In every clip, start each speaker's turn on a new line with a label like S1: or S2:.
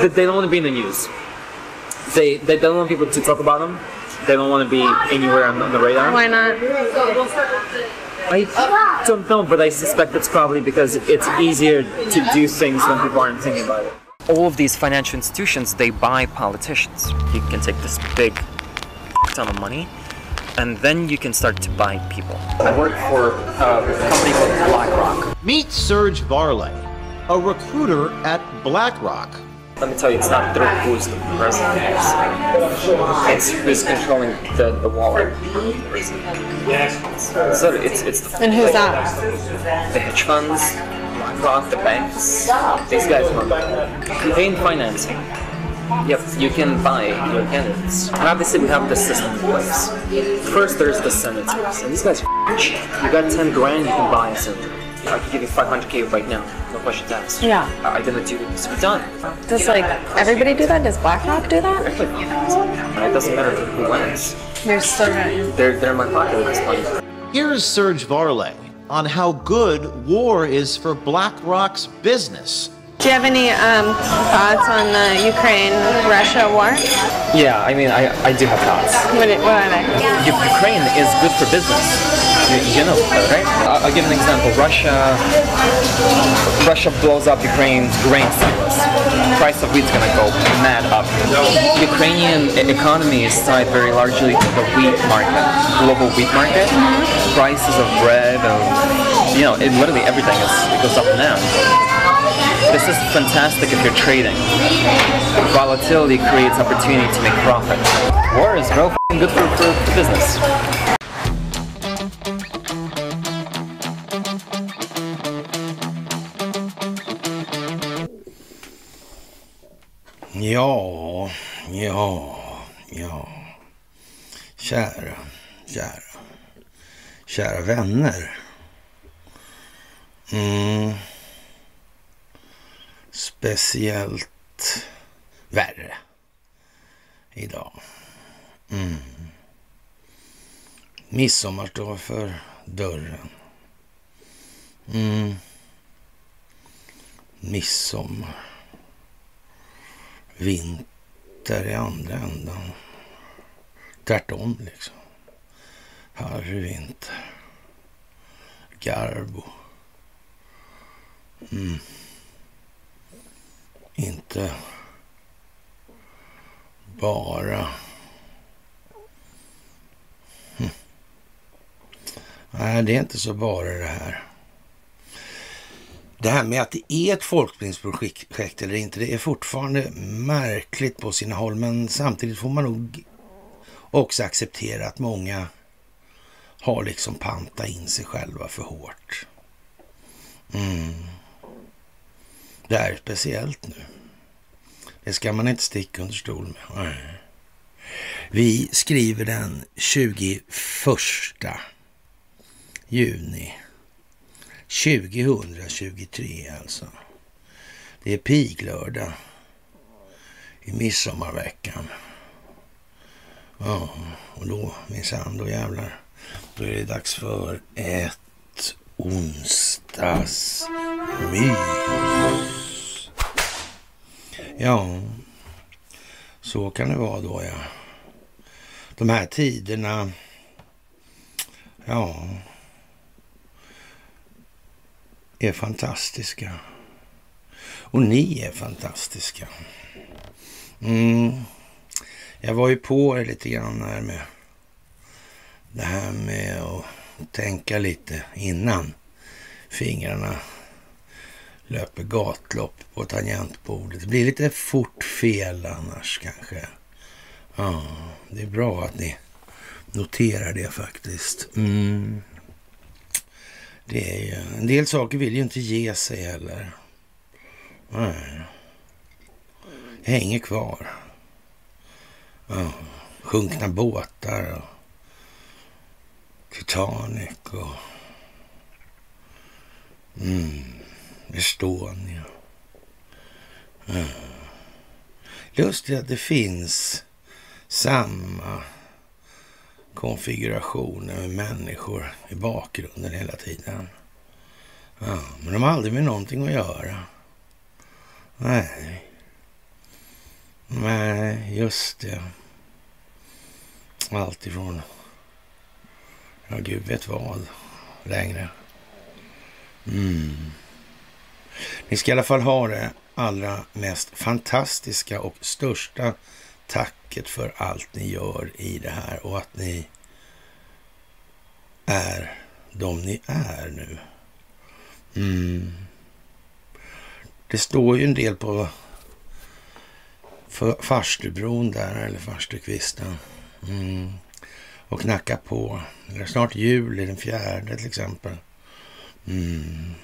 S1: they, they don't want to be in the news. They they don't want people to talk about them. They don't want to be anywhere on, on the radar.
S2: Why not?
S1: I don't know, but I suspect it's probably because it's easier to do things when people aren't thinking about it. All of these financial institutions, they buy politicians. You can take this big ton of money, and then you can start to buy people. I work for uh, a company called BlackRock.
S3: Meet Serge Varley, a recruiter at BlackRock.
S1: Let me tell you, it's not through who's the president. It's who's controlling the, the wallet. So it's, it's the,
S2: And who's that?
S1: the hedge funds, BlackRock, the banks. These guys run campaign financing. Yep, you can buy your candidates. Obviously, we have the system in place. First, there's the senators, and these guys are. You got 10 grand, you can buy a senator. I can give you 500k right now, no questions asked.
S2: Yeah.
S1: I- I'm gonna do this. We're done.
S2: Does like everybody do that? Does BlackRock do that?
S1: It doesn't matter who wins.
S2: You're still good.
S1: They're, they're in my pocket at this point.
S3: Here's Serge Varley on how good war is for BlackRock's business.
S2: Do you have any um, thoughts on the Ukraine-Russia war?
S1: Yeah, I mean, I, I do have thoughts.
S2: What, what are they?
S1: U- Ukraine is good for business. You, you know right? I'll, give an example. Russia, Russia blows up Ukraine's grain silos. Price of wheat's gonna go mad up. Ukrainian economy is tied very largely to the wheat market, global wheat market. Prices of bread, of you know, it, literally everything is it goes up and down. This is fantastic if you're trading. Volatility creates opportunity to make profit. War is real good for, for business.
S4: Ja, ja, ja. Kära, kära. Kära vänner. Mm. Speciellt värre idag. Mm. Midsommar står för dörren. Mm. Midsommar. Vinter i andra ändan. Tvärtom liksom. Harry vinter. Garbo. Mm. Inte bara... Hm. Nej, det är inte så bara det här. Det här med att det är ett folkbildningsprojekt eller inte, det är fortfarande märkligt på sina håll. Men samtidigt får man nog också acceptera att många har liksom pantat in sig själva för hårt. Mm. Det är speciellt nu. Det ska man inte sticka under stol med. Nej. Vi skriver den 21 juni 2023 alltså. Det är piglördag i midsommarveckan. Ja, och då minsann, då jävlar. Då är det dags för ett onsdagsmys. Ja, så kan det vara då ja. De här tiderna, ja, är fantastiska. Och ni är fantastiska. Mm. Jag var ju på er lite grann här med det här med att tänka lite innan fingrarna löper gatlopp på tangentbordet. Det blir lite fort fel annars kanske. Ja, det är bra att ni noterar det faktiskt. Mm. Det är ju, en del saker vill ju inte ge sig heller. Nej. Hänger kvar. Ja, sjunkna båtar och Titanic och mm, Estonia. Ja. Lustigt att det finns samma konfigurationer med människor i bakgrunden hela tiden. Ja, men de har aldrig med någonting att göra. Nej. nej, just det. Allt ifrån, ja gud vet vad, längre. Mm. Ni ska i alla fall ha det allra mest fantastiska och största tacket för allt ni gör i det här och att ni är de ni är nu. Mm. Det står ju en del på farstubron där, eller farstukvisten. Mm. Och knackar på. Det är snart jul, den fjärde till exempel. Mm.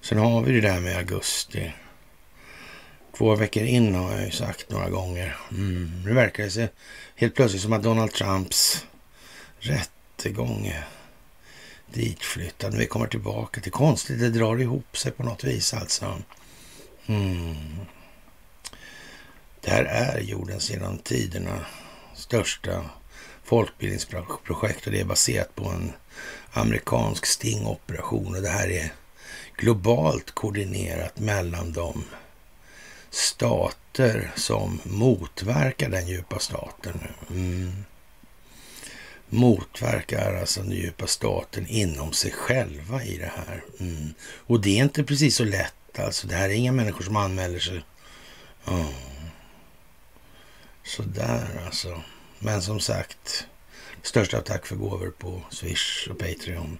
S4: Sen har vi det där med augusti. Två veckor in har jag ju sagt några gånger. Mm. Nu verkar det sig helt plötsligt som att Donald Trumps rättegång är ditflyttad. Vi kommer tillbaka till konstigt. Det drar ihop sig på något vis alltså. Mm. Det här är jordens genom tiderna största folkbildningsprojekt och det är baserat på en amerikansk stingoperation och det här är globalt koordinerat mellan de stater som motverkar den djupa staten. Mm. Motverkar alltså den djupa staten inom sig själva i det här. Mm. Och det är inte precis så lätt alltså. Det här är inga människor som anmäler sig. Mm. Sådär alltså. Men som sagt, största tack för gåvor på Swish och Patreon.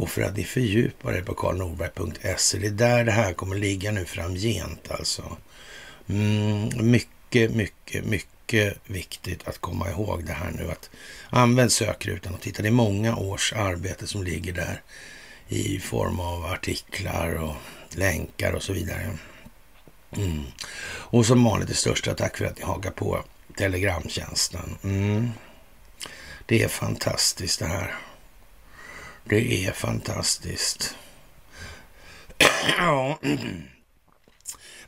S4: Och för att ni fördjupar er på karlnorberg.se. Det är där det här kommer ligga nu framgent alltså. Mm, mycket, mycket, mycket viktigt att komma ihåg det här nu. Att använd sökrutan och titta. Det är många års arbete som ligger där i form av artiklar och länkar och så vidare. Mm. Och som vanligt det största tack för att ni hakar på Telegramtjänsten. Mm. Det är fantastiskt det här. Det är fantastiskt. ja.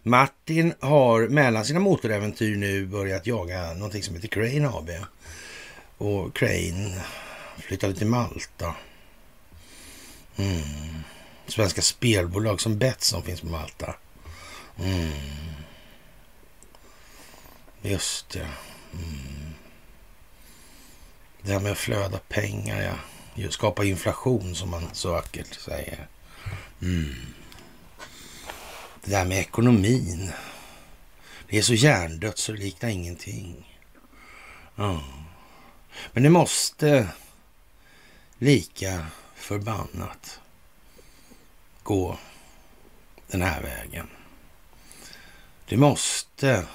S4: Martin har mellan sina motoräventyr nu börjat jaga någonting som heter Crane AB. Och Crane flyttade till Malta. Mm. Svenska spelbolag som Betsson finns på Malta. Mm. Just det. Mm. Det här med att flöda pengar, ja. Skapa inflation som man så vackert säger. Mm. Det där med ekonomin. Det är så hjärndött så det liknar ingenting. Mm. Men det måste lika förbannat gå den här vägen. Det måste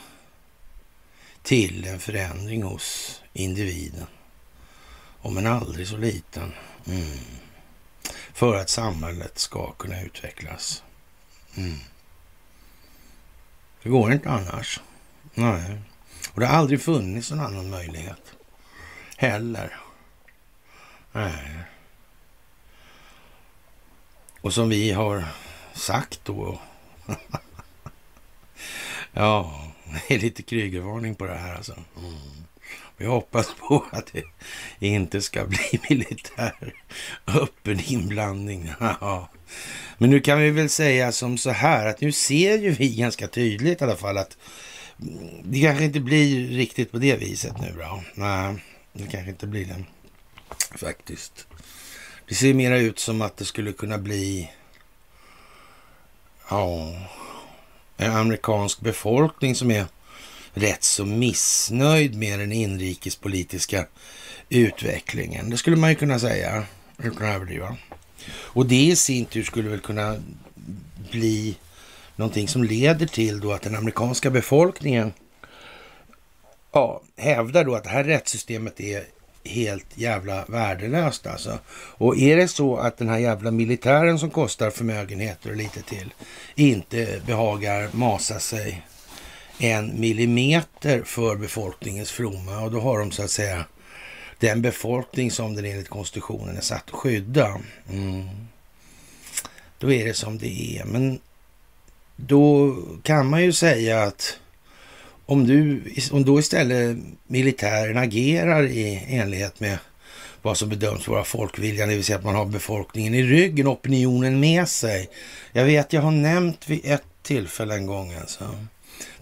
S4: till en förändring hos individen. Om en aldrig så liten. Mm. För att samhället ska kunna utvecklas. Mm. Det går inte annars. Nej. Och det har aldrig funnits någon annan möjlighet. Heller. Nej. Och som vi har sagt då. ja, det är lite krygervarning på det här alltså. Mm. Vi hoppas på att det inte ska bli militär öppen inblandning. Men nu kan vi väl säga som så här att nu ser ju vi ganska tydligt i alla fall att det kanske inte blir riktigt på det viset nu då. Nej, det kanske inte blir det faktiskt. Det ser mera ut som att det skulle kunna bli ja, en amerikansk befolkning som är rätt så missnöjd med den inrikespolitiska utvecklingen. Det skulle man ju kunna säga, utan att överdriva. Och det i sin tur skulle väl kunna bli någonting som leder till då att den amerikanska befolkningen ja, hävdar då att det här rättssystemet är helt jävla värdelöst alltså. Och är det så att den här jävla militären som kostar förmögenheter och lite till inte behagar masa sig en millimeter för befolkningens fromma och då har de så att säga den befolkning som den enligt konstitutionen är satt att skydda. Mm. Då är det som det är. Men då kan man ju säga att om, du, om då istället militären agerar i enlighet med vad som bedöms vara folkviljan, det vill säga att man har befolkningen i ryggen, opinionen med sig. Jag vet, jag har nämnt vid ett tillfälle en gång alltså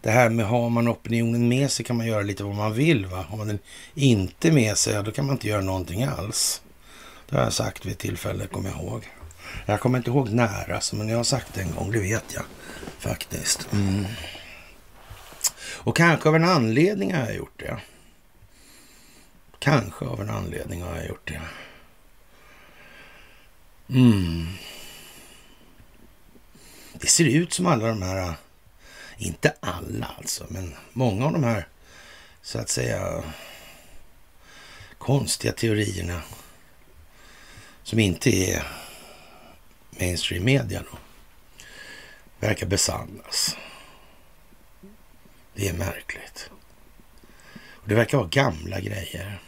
S4: det här med har man opinionen med sig kan man göra lite vad man vill. Va? Har man den inte med sig, då kan man inte göra någonting alls. Det har jag sagt vid ett tillfälle, kommer jag ihåg. Jag kommer inte ihåg när, alltså, men jag har sagt det en gång, det vet jag faktiskt. Mm. Och kanske av en anledning har jag gjort det. Kanske av en anledning har jag gjort det. Mm. Det ser ut som alla de här, inte alla alltså, men många av de här så att säga konstiga teorierna som inte är mainstream media då, verkar besannas. Det är märkligt. Och det verkar vara gamla grejer.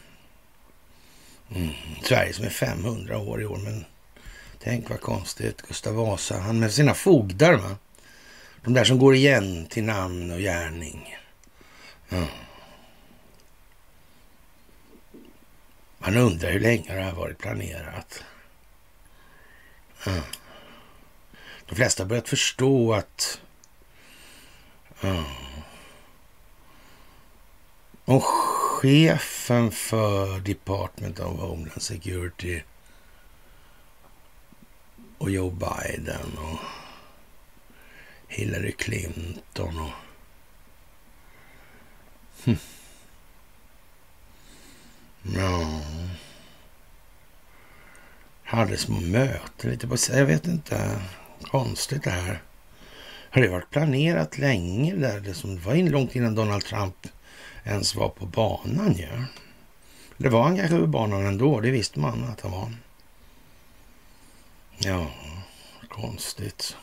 S4: Mm. Sverige som är 500 år i år, men tänk vad konstigt. Gustav Vasa, han med sina fogdar, va? De där som går igen till namn och gärning. Mm. Man undrar hur länge det har varit planerat. Mm. De flesta har börjat förstå att mm. om chefen för Department of Homeland Security och Joe Biden och Hillary Clinton och hm. Ja. Hade små möten lite på... Jag vet inte. Konstigt det här. Har det varit planerat länge där? Det som var in långt innan Donald Trump ens var på banan ju. Ja. Det var han kanske på banan ändå. Det visste man att han var. Ja, konstigt.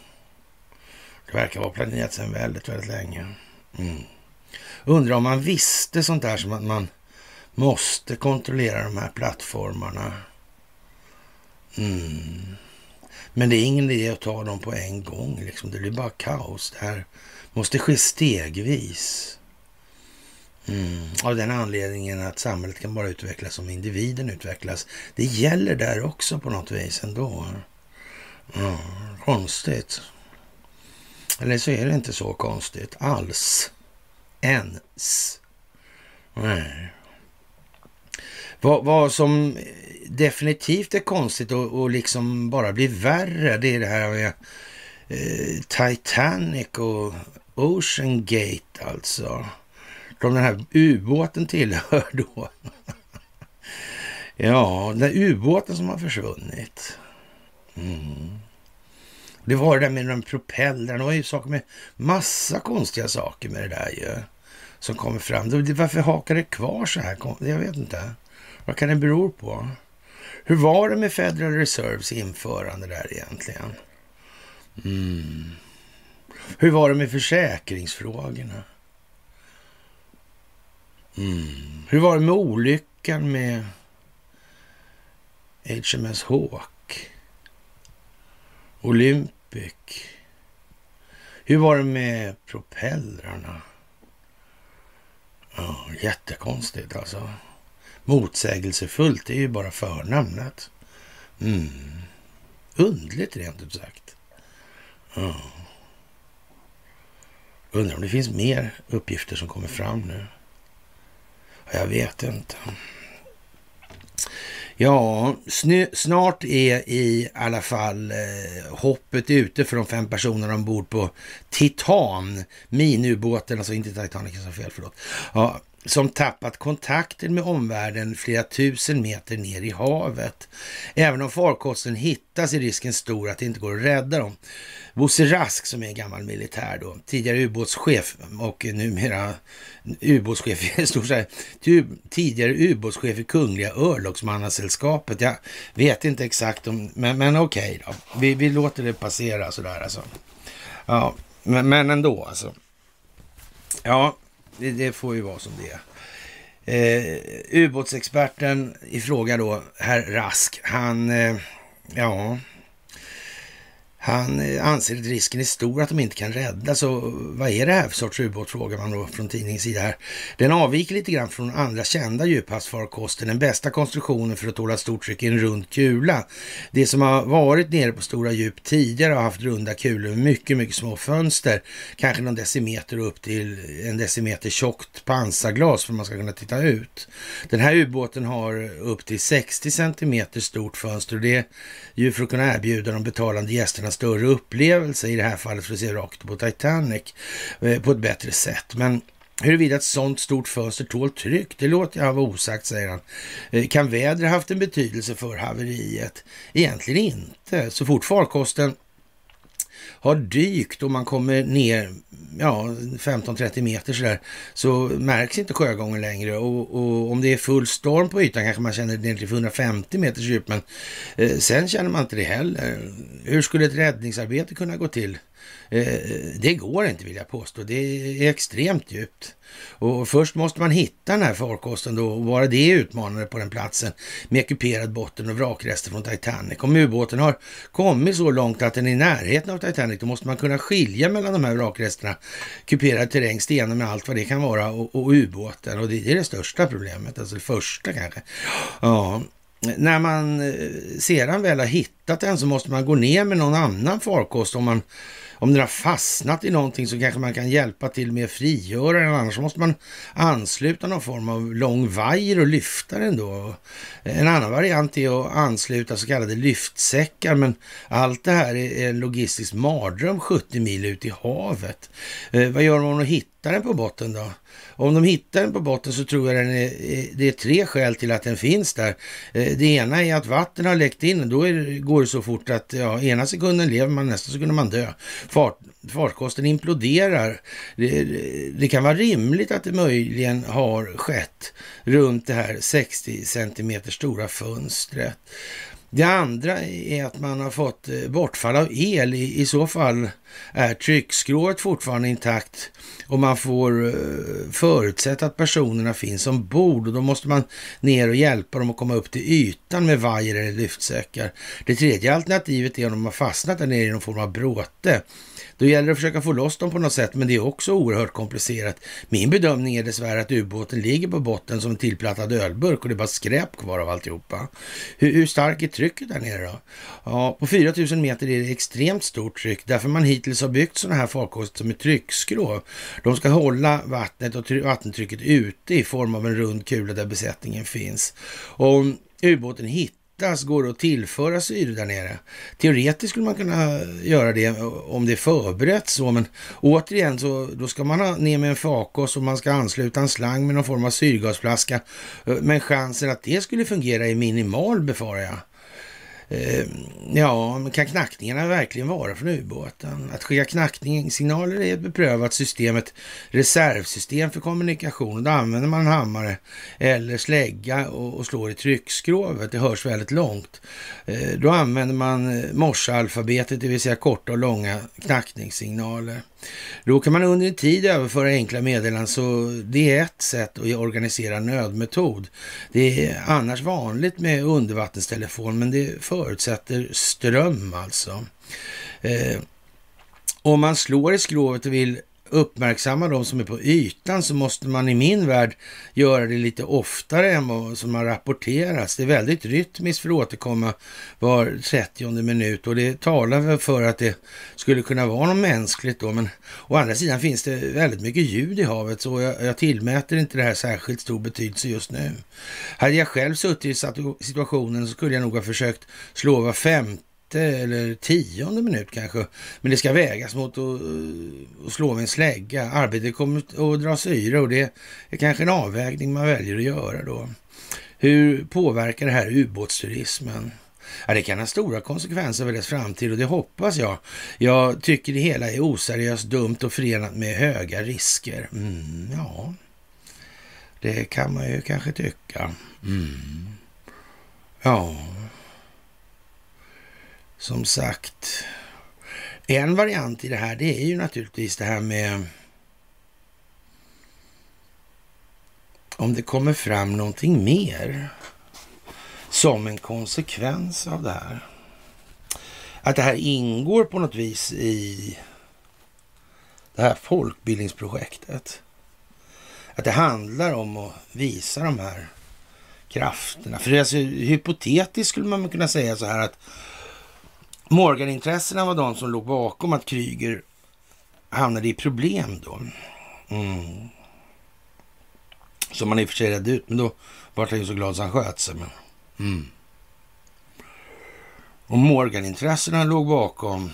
S4: Verkar vara planerat sedan väldigt, väldigt länge. Mm. Undrar om man visste sånt där som att man måste kontrollera de här plattformarna. Mm. Men det är ingen idé att ta dem på en gång. Liksom. Det blir bara kaos. Det här måste ske stegvis. Mm. Av den anledningen att samhället kan bara utvecklas om individen utvecklas. Det gäller där också på något vis ändå. Mm. Konstigt. Eller så är det inte så konstigt alls. Ens. Nej. Vad, vad som definitivt är konstigt och, och liksom bara blir värre, det är det här med eh, Titanic och Ocean Gate alltså. Som den här ubåten tillhör då. ja, den där ubåten som har försvunnit. Mm. Det var det där med de propellrarna. Det var ju saker med massa konstiga saker med det där ju. Som kommer fram. Varför hakar det kvar så här? Jag vet inte. Vad kan det bero på? Hur var det med Federal Reserves införande där egentligen? Mm. Hur var det med försäkringsfrågorna? Mm. Hur var det med olyckan med HMS Hawk? Olympic? Hur var det med propellrarna? Ja, jättekonstigt alltså. Motsägelsefullt det är ju bara förnamnet. Mm. Undligt rent ut sagt. Ja. Undrar om det finns mer uppgifter som kommer fram nu. Jag vet inte. Ja, snart är i alla fall eh, hoppet ute för de fem personerna ombord på Titan, minubåten, alltså inte Titanic, som fel, förlåt. Ja, som tappat kontakten med omvärlden flera tusen meter ner i havet. Även om farkosten hittas är risken stor att det inte går att rädda dem. Bosse Rask som är gammal militär då, tidigare ubåtschef och numera ubåtschef i stort tidigare ubåtschef i Kungliga Örlogsmannasällskapet. Jag vet inte exakt om, men, men okej okay då. Vi, vi låter det passera sådär alltså. Ja, men, men ändå alltså. Ja, det, det får ju vara som det är. Eh, ubåtsexperten i fråga då, herr Rask, han, eh, ja, han eh, anser att risken är stor att de inte kan räddas. Och vad är det här för sorts ubåt, frågar man då från tidningens sida här. Den avviker lite grann från andra kända djuphavsfarkoster. Den bästa konstruktionen för att tåla stort tryck är en rund kula. Det som har varit nere på stora djup tidigare har haft runda kulor med mycket, mycket små fönster. Kanske någon decimeter upp till en decimeter tjockt pansarglas för att man ska kunna titta ut. Den här ubåten har upp till 60 centimeter stort fönster och det är ju för att kunna erbjuda de betalande gästerna större upplevelse, i det här fallet för att se rakt på Titanic eh, på ett bättre sätt. Men Huruvida ett sånt stort fönster tål tryck, det låter jag vara osagt, säger han. Eh, kan vädret haft en betydelse för haveriet? Egentligen inte. Så fort farkosten har dykt och man kommer ner ja, 15-30 meter sådär, så märks inte sjögången längre. Och, och, om det är full storm på ytan kanske man känner det ner till 150 meters djup, men eh, sen känner man inte det heller. Hur skulle ett räddningsarbete kunna gå till? Eh, det går inte vill jag påstå. Det är extremt djupt. Och först måste man hitta den här farkosten då och vara det utmanande på den platsen med kuperad botten och vrakrester från Titanic. Om ubåten har kommit så långt att den är i närheten av Titanic då måste man kunna skilja mellan de här vrakresterna, kuperad terräng, stenar med allt vad det kan vara och, och ubåten. Och det är det största problemet, alltså det första kanske. Ja, när man eh, sedan väl har hittat den så måste man gå ner med någon annan farkost om man om den har fastnat i någonting så kanske man kan hjälpa till med att frigöra den. Annars måste man ansluta någon form av lång vajer och lyfta den då. En annan variant är att ansluta så kallade lyftsäckar. Men allt det här är en logistisk mardröm 70 mil ut i havet. Eh, vad gör man om man hittar den på botten då? Om de hittar den på botten så tror jag den är, eh, det är tre skäl till att den finns där. Eh, det ena är att vatten har läckt in och då är, går det så fort att ja, ena sekunden lever man, nästa sekund är man dö. Fart, farkosten imploderar. Det, det, kan vara rimligt att det möjligen har skett runt det här 60 centimeter stora fönstret. Det andra är att man har fått eh, bortfall av el. I, i så fall är tryckskrået fortfarande intakt och man får eh, förutsätta att personerna finns ombord och då måste man ner och hjälpa dem att komma upp till ytan med vajer eller lyftsäckar. Det tredje alternativet är om de har fastnat där nere i någon form av bråte. Då gäller det att försöka få loss dem på något sätt, men det är också oerhört komplicerat. Min bedömning är dessvärre att ubåten ligger på botten som en tillplattad ölburk och det är bara skräp kvar av alltihopa. Hur, hur starkt är trycket där nere då? Ja, på 4000 meter är det extremt stort tryck, därför man hittills har byggt sådana här farkoster som är tryckskrov. De ska hålla vattnet och vattentrycket ute i form av en rund kula där besättningen finns. Om ubåten hittar hittas går det att tillföra syre där nere. Teoretiskt skulle man kunna göra det om det är förberett så, men återigen så då ska man ha ner med en fakos och man ska ansluta en slang med någon form av syrgasflaska. Eh, men chansen att det skulle fungera är minimal befarar jag. Eh, ja, men kan knackningarna verkligen vara från ubåten? Att skicka knackningssignaler är ett beprövat system, ett reservsystem för kommunikation. Då använder man hammare eller slägga och, slår i tryckskrovet. Det hörs väldigt långt. Eh, då använder man eh, morsealfabetet, det vill säga korta och långa knackningssignaler. Då kan man under en tid överföra enkla meddelanden, så det är ett sätt att organisera nödmetod. Det är annars vanligt med undervattenstelefon, men det förutsätter ström alltså. Eh, om man slår i skrovet och vill uppmärksamma de som är på ytan så måste man i min värld göra det lite oftare än vad som har rapporterats. Det är väldigt rytmiskt för att återkomma var 30 minut och det talar väl för att det skulle kunna vara något mänskligt då. Men å andra sidan finns det väldigt mycket ljud i havet så jag, jag tillmäter inte det här särskilt stor betydelse just nu. Hade jag själv suttit i situationen så skulle jag nog ha försökt slå var femte eller tionde minut kanske. Men det ska vägas mot att, eh, att slå med en slägga. Arbetet kommer att dra syre och det är kanske en avvägning man väljer att göra då. Hur påverkar det här ubåtsturismen? Ja, det kan ha stora konsekvenser för dess framtid och det hoppas jag. Jag tycker det hela är oseriöst, dumt och förenat med höga risker. Mm, ja, det kan man ju kanske tycka. Mm. Ja, som sagt, en variant i det här det är ju naturligtvis det här med om det kommer fram någonting mer som en konsekvens av det här. att det här ingår på något vis i det här folkbildningsprojektet. Att det handlar om att visa de här krafterna. För alltså, hypotetiskt skulle man kunna säga så här att Morganintressena var de som låg bakom att Kryger hamnade i problem då. Mm. Som man i och för sig redde ut, men då var han ju så glad så han sköt sig. Men, mm. Och Morganintressena låg bakom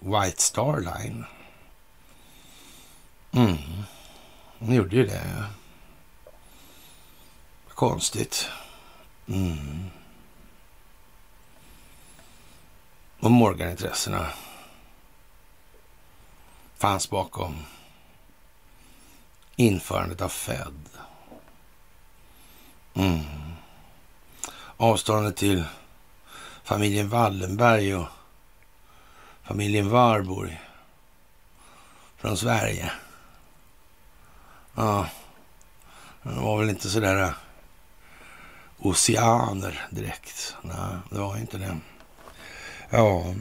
S4: White Star Line. Mm. De gjorde ju det. Konstigt. Mm. Och Morganintressena fanns bakom införandet av Fed. Mm. Avståndet till familjen Wallenberg och familjen Warburg från Sverige. Ja, de var väl inte sådär eh, oceaner direkt. Nej, det var inte det. Ja,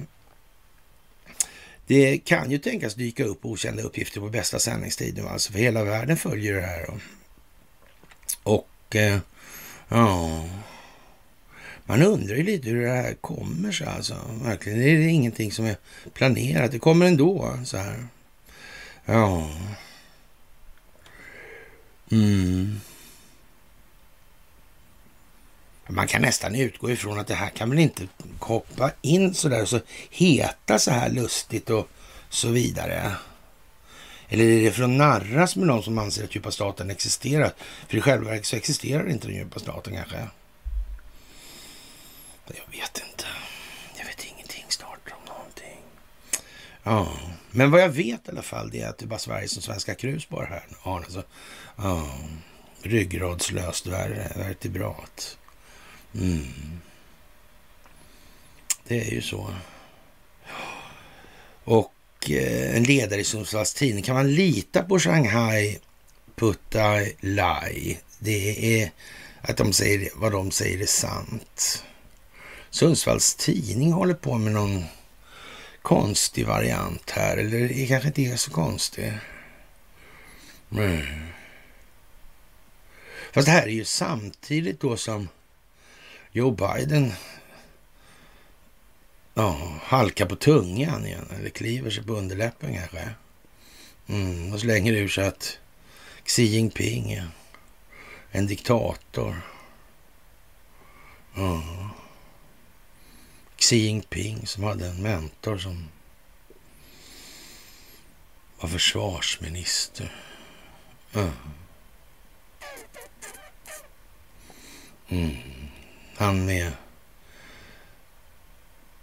S4: det kan ju tänkas dyka upp okända uppgifter på bästa sändningstid nu alltså, för hela världen följer det här. Och, och eh, ja, man undrar ju lite hur det här kommer sig alltså. Verkligen, det är ingenting som är planerat. Det kommer ändå så här. Ja. Mm. Man kan nästan utgå ifrån att det här kan väl inte hoppa in så där och så heta så här lustigt och så vidare. Eller är det för att narras med de som anser att djupa staten existerar? För i själva verket så existerar inte den djupa staten kanske. Jag vet inte. Jag vet ingenting snart om någonting. Ja, men vad jag vet i alla fall det är att det är bara Sverige som Svenska Krus bara här. Alltså, ja, ryggradslöst värre, vertebrat. Mm. Det är ju så. Och eh, en ledare i Sundsvalls tidning. Kan man lita på Shanghai Putai Lai? Det är att de säger vad de säger är sant. Sundsvalls tidning håller på med någon konstig variant här. Eller det kanske inte är så konstigt. Mm. Fast det här är ju samtidigt då som Joe Biden ja, halkar på tungan igen. Eller kliver sig på underläppen kanske. Mm, och slänger ur sig att Xi Jinping är en diktator. Ja. Xi Jinping som hade en mentor som var försvarsminister. Ja. Mm. Han med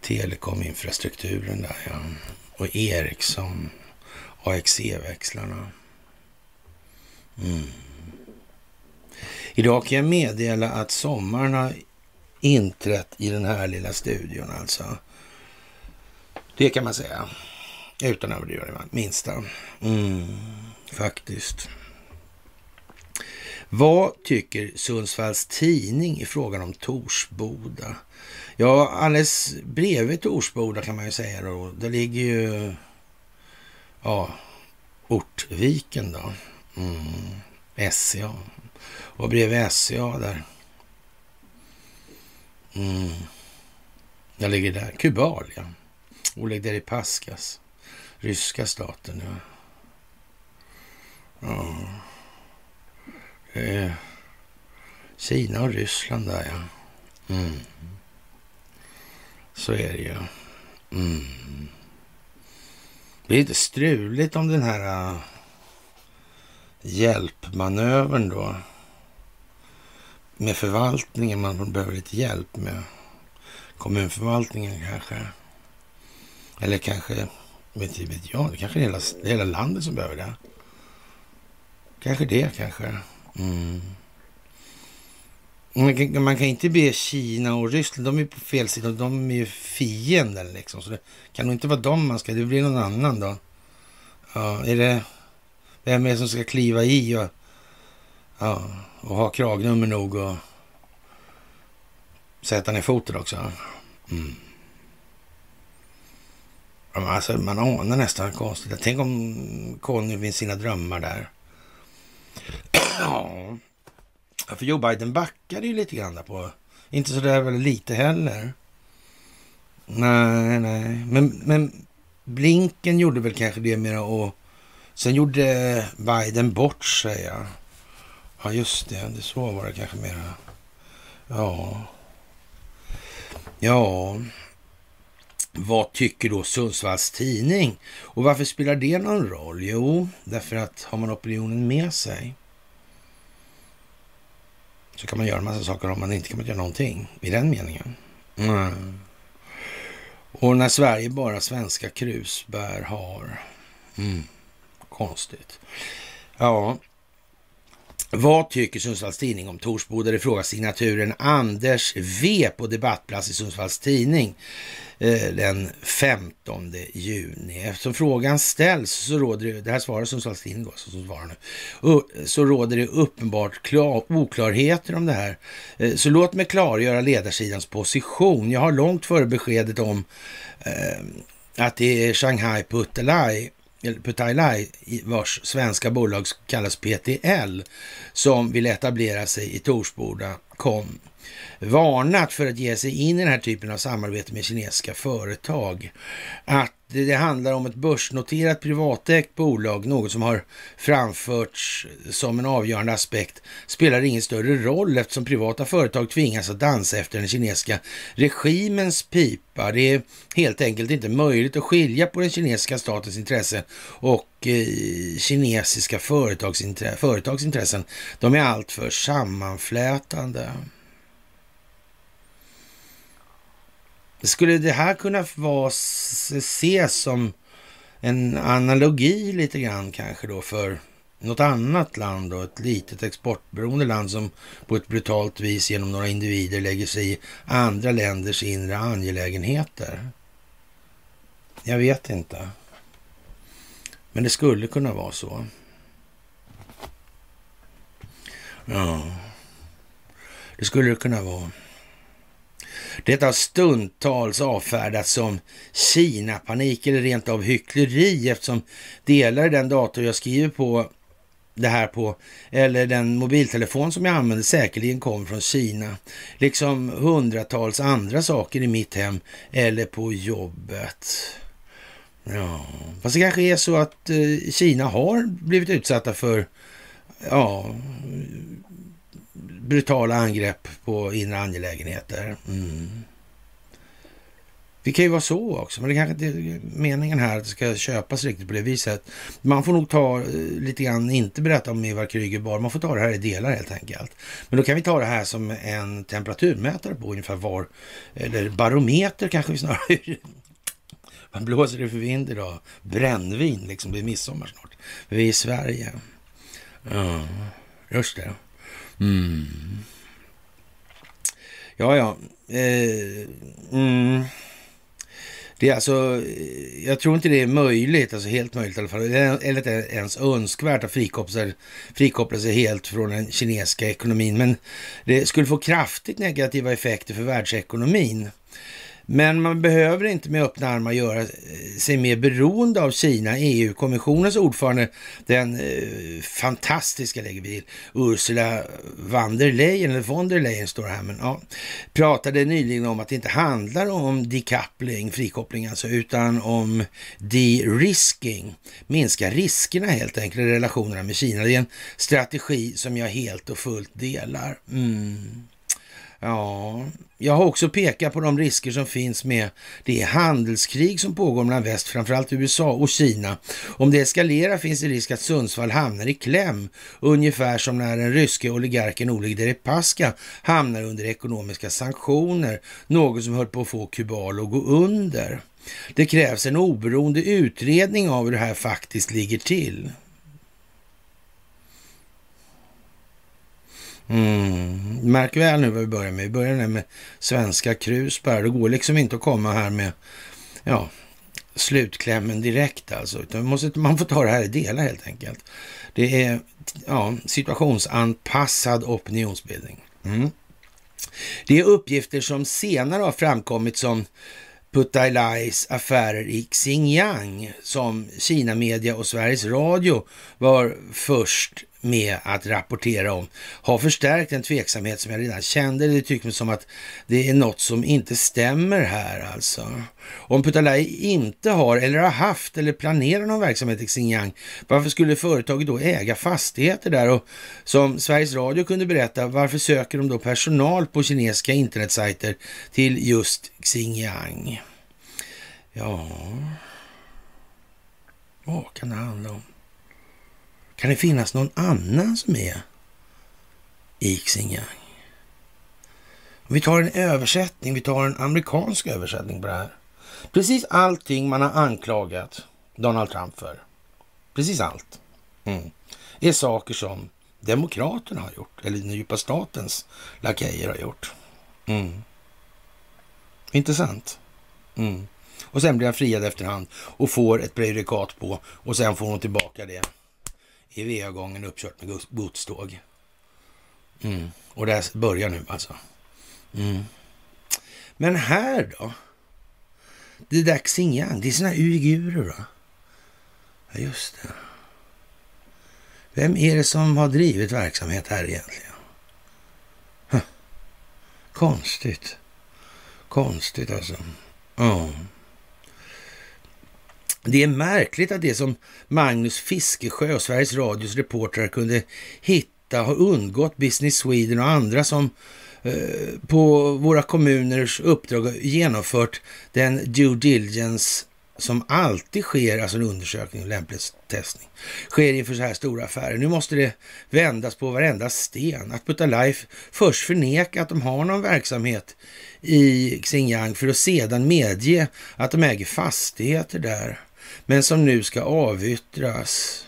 S4: telekominfrastrukturen där ja. Och Ericsson, AXE-växlarna. Mm. Idag kan jag meddela att sommaren har inträtt i den här lilla studion alltså. Det kan man säga. Utan att överdriva det minsta. Mm, faktiskt. Vad tycker Sundsvalls Tidning i frågan om Torsboda? Ja, alldeles bredvid Torsboda kan man ju säga då. Där ligger ju ja, Ortviken då. Mm, SCA. Och bredvid SCA där. Mm. Jag ligger där. Kubal, ja. Oleg Deripaskas. Ryska staten, ja. ja. Eh, Kina och Ryssland där ja. Mm. Så är det ju. Mm. Det är lite struligt om den här uh, hjälpmanövern då. Med förvaltningen man behöver lite hjälp med. Kommunförvaltningen kanske. Eller kanske, vet, vet jag, det kanske är hela, hela landet som behöver det. Kanske det kanske. Mm. Man kan, man kan, inte be Kina och Ryssland, de är på fel sida, de är ju fienden. liksom. Så det kan nog inte vara dem man ska, det blir någon annan då. Ja, är det, vem är det som ska kliva i och, ja, och ha kragnummer nog och sätta ner foten också? Mm. Alltså, man anar nästan konstigt. Tänk om Conny vinner sina drömmar där ja, för Joe Biden backade ju lite grann där på, inte så där väldigt lite heller. Nej, nej, men, men Blinken gjorde väl kanske det mera och sen gjorde Biden bort sig. Ja, ja just det, det så var det kanske mera. Ja, ja. Vad tycker då Sundsvalls Tidning? Och varför spelar det någon roll? Jo, därför att har man opinionen med sig så kan man göra en massa saker om man inte kan göra någonting i den meningen. Mm. Och när Sverige bara svenska krusbär har. Mm. Konstigt. Ja. Vad tycker Sundsvalls Tidning om Torsbo? Där det frågar signaturen Anders V på debattplats i Sundsvalls Tidning. Eh, den 15 juni. Eftersom frågan ställs så råder det, det här svarar Sundsvalls Tidning då, som svarar nu, eh, så råder det uppenbart klar, oklarheter om det här. Eh, så låt mig klargöra ledarsidans position. Jag har långt före beskedet om eh, att det är Shanghai Putalai Putailai, vars svenska bolag kallas PTL, som vill etablera sig i Torsboda, kom varnat för att ge sig in i den här typen av samarbete med kinesiska företag. Att det handlar om ett börsnoterat privatägt bolag, något som har framförts som en avgörande aspekt, spelar ingen större roll eftersom privata företag tvingas att dansa efter den kinesiska regimens pipa. Det är helt enkelt inte möjligt att skilja på den kinesiska statens intresse och eh, kinesiska företagsintressen. De är alltför sammanflätande. Skulle det här kunna vara, ses som en analogi lite grann kanske då för något annat land då, ett litet exportberoende land som på ett brutalt vis genom några individer lägger sig i andra länders inre angelägenheter? Jag vet inte. Men det skulle kunna vara så. Ja, det skulle det kunna vara. Det har stundtals avfärdats som Kina-panik eller rent av hyckleri eftersom delar i den dator jag skriver på det här på, eller den mobiltelefon som jag använder säkerligen kom från Kina. Liksom hundratals andra saker i mitt hem eller på jobbet. Ja, fast det kanske är så att eh, Kina har blivit utsatta för ja, brutala angrepp på inre angelägenheter. Mm. Det kan ju vara så också, men det kanske inte är meningen här att det ska köpas riktigt på det viset. Man får nog ta eh, lite grann, inte berätta om Ivar Kryger bara, man får ta det här i delar helt enkelt. Men då kan vi ta det här som en temperaturmätare på ungefär var, eller barometer kanske vi snarare. Vad blåser det för vind idag? Brännvin liksom, det är midsommar snart. Vi är i Sverige. Ja, just det. Mm. Ja, ja. Eh, mm. Det är alltså, eh, jag tror inte det är möjligt, alltså helt möjligt i alla fall, eller ens önskvärt att frikoppla frikoppla sig helt från den kinesiska ekonomin. Men det skulle få kraftigt negativa effekter för världsekonomin. Men man behöver inte med öppna armar göra eh, sig mer beroende av Kina. EU-kommissionens ordförande, den eh, fantastiska, lägger vi Ursula von der Leyen, eller von der Leyen står det här, men ja, pratade nyligen om att det inte handlar om decoupling, frikoppling alltså, utan om de-risking. Minska riskerna helt enkelt i relationerna med Kina. Det är en strategi som jag helt och fullt delar. Mm. Ja, jag har också pekat på de risker som finns med det handelskrig som pågår mellan väst, framförallt USA och Kina. Om det eskalerar finns det risk att Sundsvall hamnar i kläm, ungefär som när den ryske oligarken Oleg Deripaska hamnar under ekonomiska sanktioner, något som höll på att få Kubal att gå under. Det krävs en oberoende utredning av hur det här faktiskt ligger till. Mm. Märk väl nu vad vi börjar med. Vi börjar med svenska krusbär. Det går liksom inte att komma här med ja, slutklämmen direkt alltså. Utan måste, man får ta det här i delar helt enkelt. Det är ja, situationsanpassad opinionsbildning. Mm. Det är uppgifter som senare har framkommit som Putalais affärer i Xinjiang som Kina Media och Sveriges Radio var först med att rapportera om har förstärkt en tveksamhet som jag redan kände. Det tycker mig som att det är något som inte stämmer här alltså. Om Putalai inte har eller har haft eller planerar någon verksamhet i Xinjiang, varför skulle företaget då äga fastigheter där? Och som Sveriges Radio kunde berätta, varför söker de då personal på kinesiska internetsajter till just Xinjiang? Ja, vad kan det handla om? Kan det finnas någon annan som är i Xinjiang? Vi tar en översättning, vi tar en amerikansk översättning på det här. Precis allting man har anklagat Donald Trump för, precis allt, mm, är saker som Demokraterna har gjort, eller den djupa statens lakejer har gjort. Mm. Intressant. Mm. Och sen blir han friad efterhand och får ett prejudikat på och sen får hon tillbaka det i VA-gången uppkört med godståg. Mm. Och det börjar nu alltså. Mm. Men här då? Det är där Xinjiang, det är sina uigurer va? Ja, just det. Vem är det som har drivit verksamhet här egentligen? Huh. Konstigt. Konstigt alltså. Ja. Oh. Det är märkligt att det som Magnus Fiskesjö och Sveriges Radios reportrar kunde hitta har undgått Business Sweden och andra som eh, på våra kommuners uppdrag genomfört den due diligence som alltid sker, alltså en undersökning och lämplighetstestning, sker inför så här stora affärer. Nu måste det vändas på varenda sten. Att Putta Life först förneka att de har någon verksamhet i Xinjiang för att sedan medge att de äger fastigheter där men som nu ska avyttras.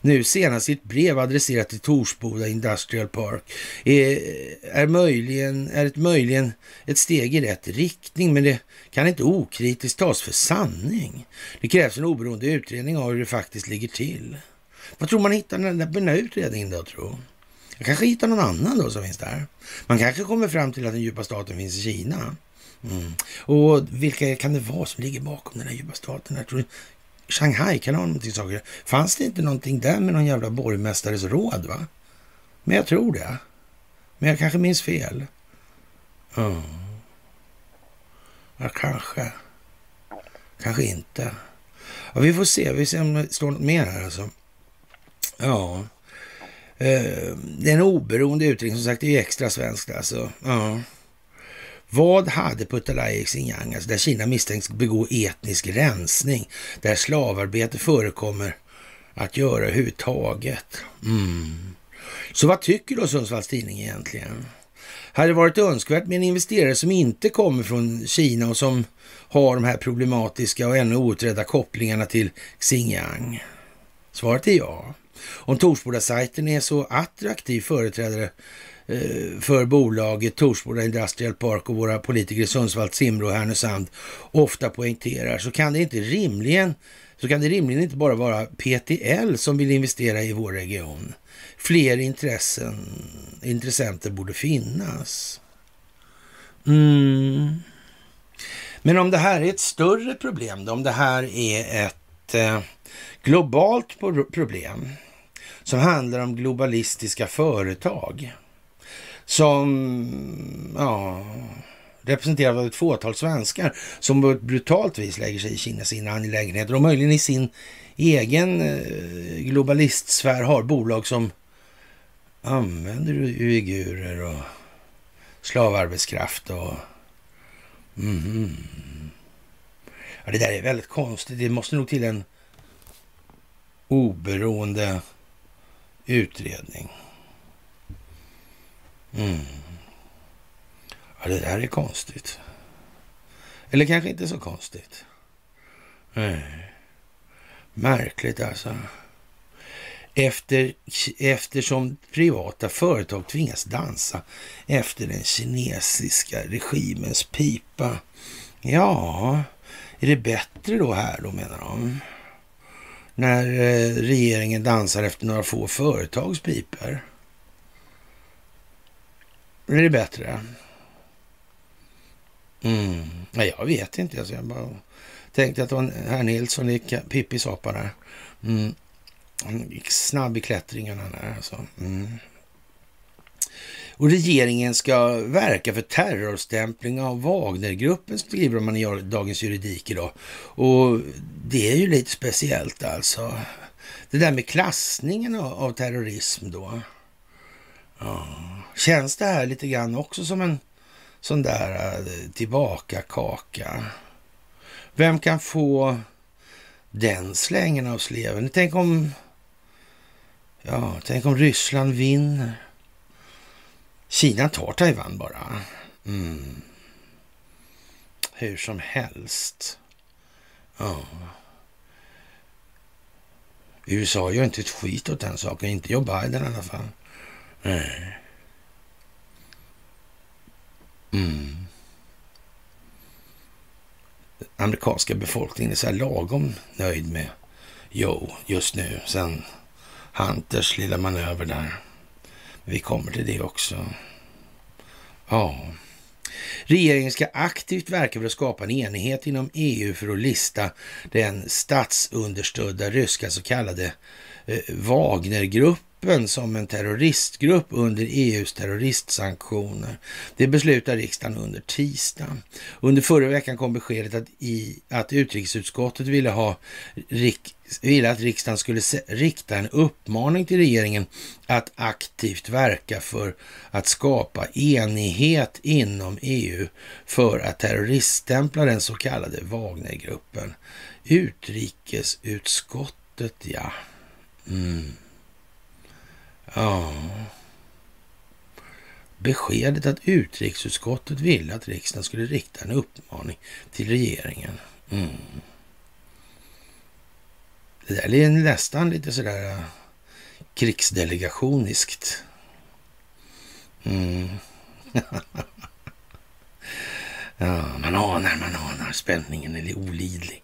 S4: Nu senast i ett brev adresserat till Torsboda Industrial Park är, är, möjligen, är ett möjligen ett steg i rätt riktning, men det kan inte okritiskt tas för sanning. Det krävs en oberoende utredning av hur det faktiskt ligger till. Vad tror man hittar den där, den där utredningen då, tro? Jag kanske hittar någon annan då som finns där. Man kanske kommer fram till att den djupa staten finns i Kina. Mm. Och vilka kan det vara som ligger bakom den här djupa staten? Jag tror Shanghai kan ha någonting saker. Fanns det inte någonting där med någon jävla borgmästares råd va? Men jag tror det. Men jag kanske minns fel. Mm. Ja, kanske. Kanske inte. Ja, vi får se. Vi ser om det står något mer här alltså. Ja. Eh, det är en oberoende utredning. Som sagt, det är ju extra svenskt alltså. Ja. Vad hade Putalai i Xinjiang, alltså där Kina misstänks begå etnisk rensning, där slavarbete förekommer, att göra överhuvudtaget? Mm. Så vad tycker då Sundsvalls Tidning egentligen? Hade det varit önskvärt med en investerare som inte kommer från Kina och som har de här problematiska och ännu outredda kopplingarna till Xinjiang? Svaret är ja. Om Torsboda-sajten är så attraktiv företrädare Eh, för bolaget Torsboda Industrial Park och våra politiker i Sundsvall, Simrå och Härnösand ofta poängterar så kan det inte rimligen så kan det rimligen inte bara vara PTL som vill investera i vår region. Fler intressen, intressenter borde finnas. Mm. Men om det här är ett större problem, då, om det här är ett eh, globalt problem som handlar om globalistiska företag som ja, representerad av ett fåtal svenskar som på ett brutalt vis lägger sig i Kinas inre angelägenheter och möjligen i sin egen eh, globalistsfär har bolag som använder uigurer och slavarbetskraft och mm. Ja, det där är väldigt konstigt. Det måste nog till en oberoende utredning. Mm. Ja, det där är konstigt. Eller kanske inte så konstigt. Nej. Märkligt alltså. Efter, eftersom privata företag tvingas dansa efter den kinesiska regimens pipa. Ja, är det bättre då här då menar de? När eh, regeringen dansar efter några få företags pipor? Är det bättre? Mm. Nej, jag vet inte. Alltså, jag bara tänkte att det var herr Nilsson i Pippis apa där. Mm. Han gick snabb i klättringen han är alltså. Mm. Och regeringen ska verka för terrorstämpling av Wagnergruppen, skriver man i Dagens Juridik idag. Och det är ju lite speciellt alltså. Det där med klassningen av, terrorism då. Ja. Känns det här lite grann också som en sån där eh, tillbaka kaka? Vem kan få den slängen av sleven? Tänk om, ja, tänk om Ryssland vinner. Kina tar Taiwan bara. Mm. Hur som helst. Ja. USA gör inte ett skit åt den saken. Inte Joe Biden i alla fall. Nej. Mm. Amerikanska befolkningen är så här lagom nöjd med Joe just nu. Sen Hunters lilla manöver där. Vi kommer till det också. Ja. Regeringen ska aktivt verka för att skapa en enighet inom EU för att lista den statsunderstödda ryska så kallade eh, Wagnergruppen gruppen som en terroristgrupp under EUs terroristsanktioner. Det beslutar riksdagen under tisdagen. Under förra veckan kom beskedet att, i, att utrikesutskottet ville, ha, rik, ville att riksdagen skulle se, rikta en uppmaning till regeringen att aktivt verka för att skapa enighet inom EU för att terroriststämpla den så kallade Wagnergruppen. Utrikesutskottet, ja. Mm. Ja. Beskedet att utrikesutskottet ville att riksdagen skulle rikta en uppmaning till regeringen. Mm. Det där är nästan lite sådär äh, krigsdelegationiskt. Mm. ja, man anar, man anar. Spänningen är olidlig.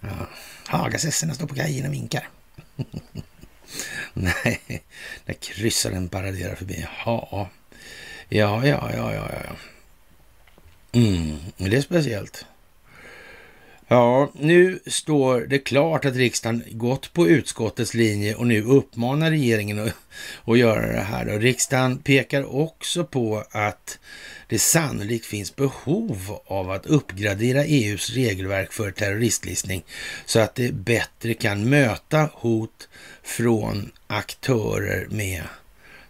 S4: Ja. Hagasesserna står på kajen och vinkar. Nej, när kryssaren paraderar förbi. Ja, ja, ja, ja, ja. ja. Mm, det är speciellt. Ja, nu står det klart att riksdagen gått på utskottets linje och nu uppmanar regeringen att, att göra det här. Och riksdagen pekar också på att det sannolikt finns behov av att uppgradera EUs regelverk för terroristlistning så att det bättre kan möta hot från aktörer med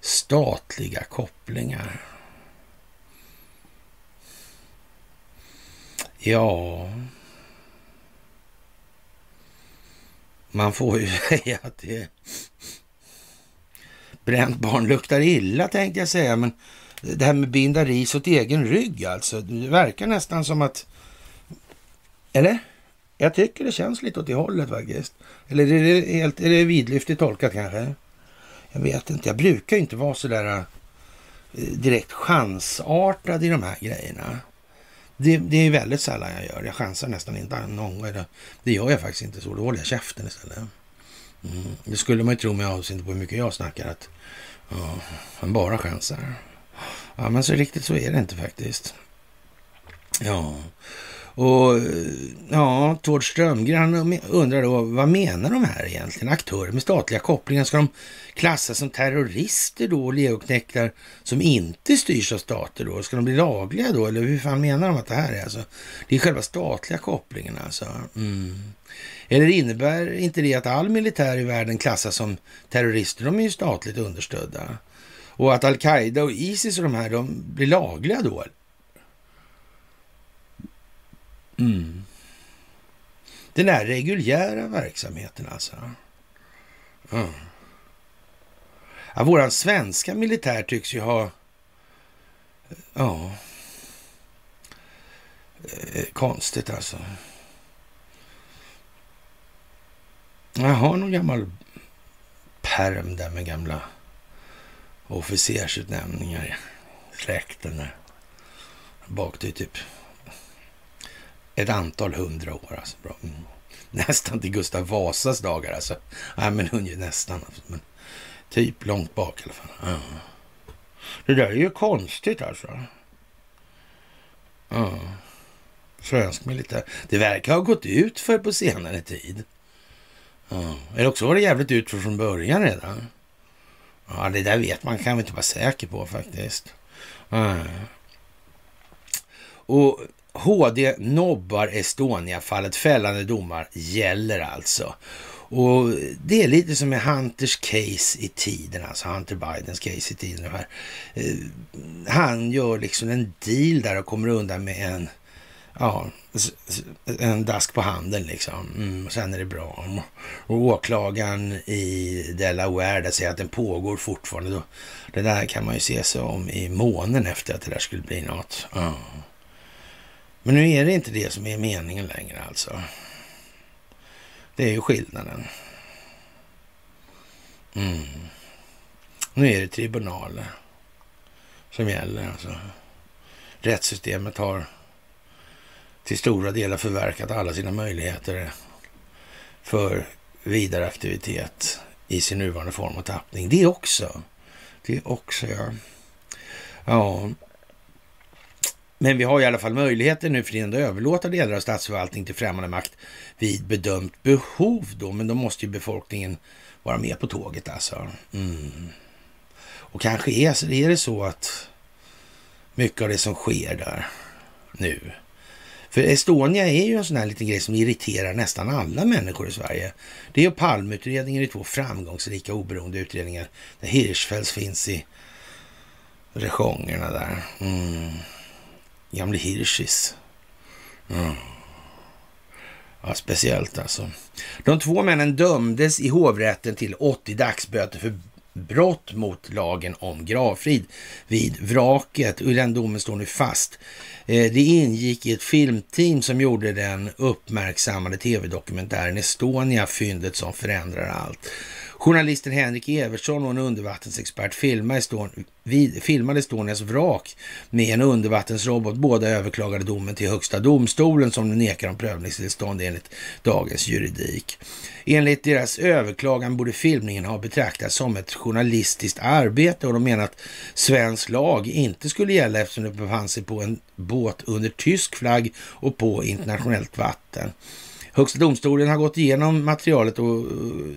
S4: statliga kopplingar. Ja, man får ju säga att det bränt barn luktar illa tänkte jag säga, men det här med binda ris åt egen rygg alltså. Det verkar nästan som att... Eller? Jag tycker det känns lite åt det hållet faktiskt. Eller är det, helt, är det vidlyftigt tolkat kanske? Jag vet inte. Jag brukar inte vara så där eh, direkt chansartad i de här grejerna. Det, det, är väldigt sällan jag gör. Jag chansar nästan inte någon gång. Det gör jag faktiskt inte så. Då håller jag käften istället. Mm. Det skulle man ju tro med avseende på hur mycket jag snackar. Att ja, man bara chansar. Ja, men så riktigt så är det inte faktiskt. Ja, och ja, Tord Strömgren undrar då, vad menar de här egentligen? Aktörer med statliga kopplingar, ska de klassas som terrorister då och legoknektar som inte styrs av stater då? Ska de bli lagliga då? Eller hur fan menar de att det här är? Alltså, det är själva statliga kopplingen alltså. Mm. Eller innebär inte det att all militär i världen klassas som terrorister? De är ju statligt understödda. Och att al-Qaida och Isis och de här, de blir lagliga då? Mm. Den här reguljära verksamheten alltså. Mm. Ja, våran svenska militär tycks ju ha... Ja... Eh, konstigt alltså. Jag har någon gammal perm där med gamla officersutnämningar i släkten där. Bak till typ ett antal hundra år. Alltså. Bra. Mm. Nästan till Gustav Vasas dagar alltså. Nej, men nästan. Alltså. Men typ långt bak i alla fall. Ja. Det där är ju konstigt alltså. Ja. Svensk militär. Det verkar ha gått ut för på senare tid. Ja. Eller också var det jävligt ut för från början redan. Ja, det där vet man kan vi inte vara säker på faktiskt. Ja. Och HD nobbar Estonia-fallet. Fällande domar gäller alltså. Och det är lite som med Hunters case i tiden, alltså Hunter Bidens case i tiden. Här. Eh, han gör liksom en deal där och kommer undan med en, ja, en dask på handen liksom. Mm, och sen är det bra. Och åklagaren i Delaware där säger att den pågår fortfarande. Då, det där kan man ju se sig om i månen efter att det där skulle bli något. Mm. Men nu är det inte det som är meningen längre alltså. Det är ju skillnaden. Mm. Nu är det tribunaler som gäller. Alltså. Rättssystemet har till stora delar förverkat alla sina möjligheter för vidare aktivitet i sin nuvarande form och tappning. Det också. Det också, ja. Ja, men vi har i alla fall möjligheter nu för tiden att överlåta delar av statsförvaltning till främmande makt vid bedömt behov då. Men då måste ju befolkningen vara med på tåget alltså. Mm. Och kanske är, är det så att mycket av det som sker där nu. För Estonia är ju en sån här liten grej som irriterar nästan alla människor i Sverige. Det är Palmeutredningen, det är två framgångsrika oberoende utredningar där Hirschfeldt finns i rejongerna där. Mm. Gamle Hirschis. Mm. Ja, speciellt alltså. De två männen dömdes i hovrätten till 80 dagsböter för brott mot lagen om gravfrid vid vraket. Och den domen står nu fast. Eh, det ingick i ett filmteam som gjorde den uppmärksammade tv-dokumentären Estonia, fyndet som förändrar allt. Journalisten Henrik Evertsson och en undervattensexpert filmade, Eston vid, filmade Estonias vrak med en undervattensrobot. Båda överklagade domen till Högsta domstolen som nekar om prövningstillstånd enligt dagens juridik. Enligt deras överklagan borde filmningen ha betraktats som ett journalistiskt arbete och de menar att svensk lag inte skulle gälla eftersom det befann sig på en båt under tysk flagg och på internationellt vatten. Högsta domstolen har gått igenom materialet och eh,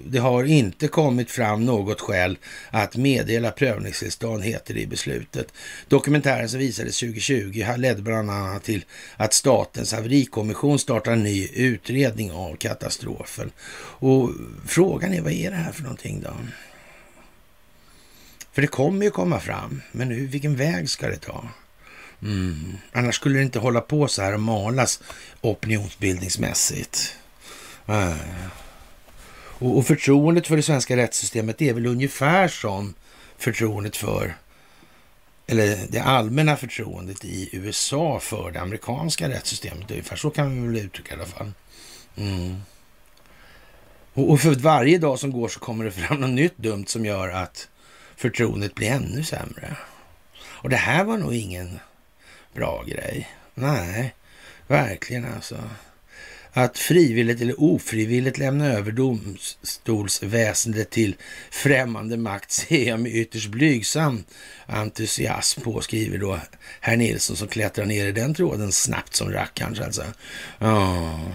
S4: det har inte kommit fram något skäl att meddela prövningstillstånd, heter det i beslutet. Dokumentären som visades 2020 ledde bland annat till att Statens haverikommission startar en ny utredning av katastrofen. Och frågan är, vad är det här för någonting då? För det kommer ju komma fram, men nu, vilken väg ska det ta? Mm. Annars skulle det inte hålla på så här och malas opinionsbildningsmässigt. Äh. Och, och förtroendet för det svenska rättssystemet är väl ungefär som förtroendet för, eller det allmänna förtroendet i USA för det amerikanska rättssystemet. Ungefär så kan vi väl uttrycka i alla fall. Mm. Och, och för varje dag som går så kommer det fram något nytt dumt som gör att förtroendet blir ännu sämre. Och det här var nog ingen bra grej. Nej, verkligen alltså. Att frivilligt eller ofrivilligt lämna över domstolsväsendet till främmande makt ser jag med ytterst blygsam entusiasm på, skriver då herr Nilsson som klättrar ner i den tråden snabbt som rackarns alltså. Oh.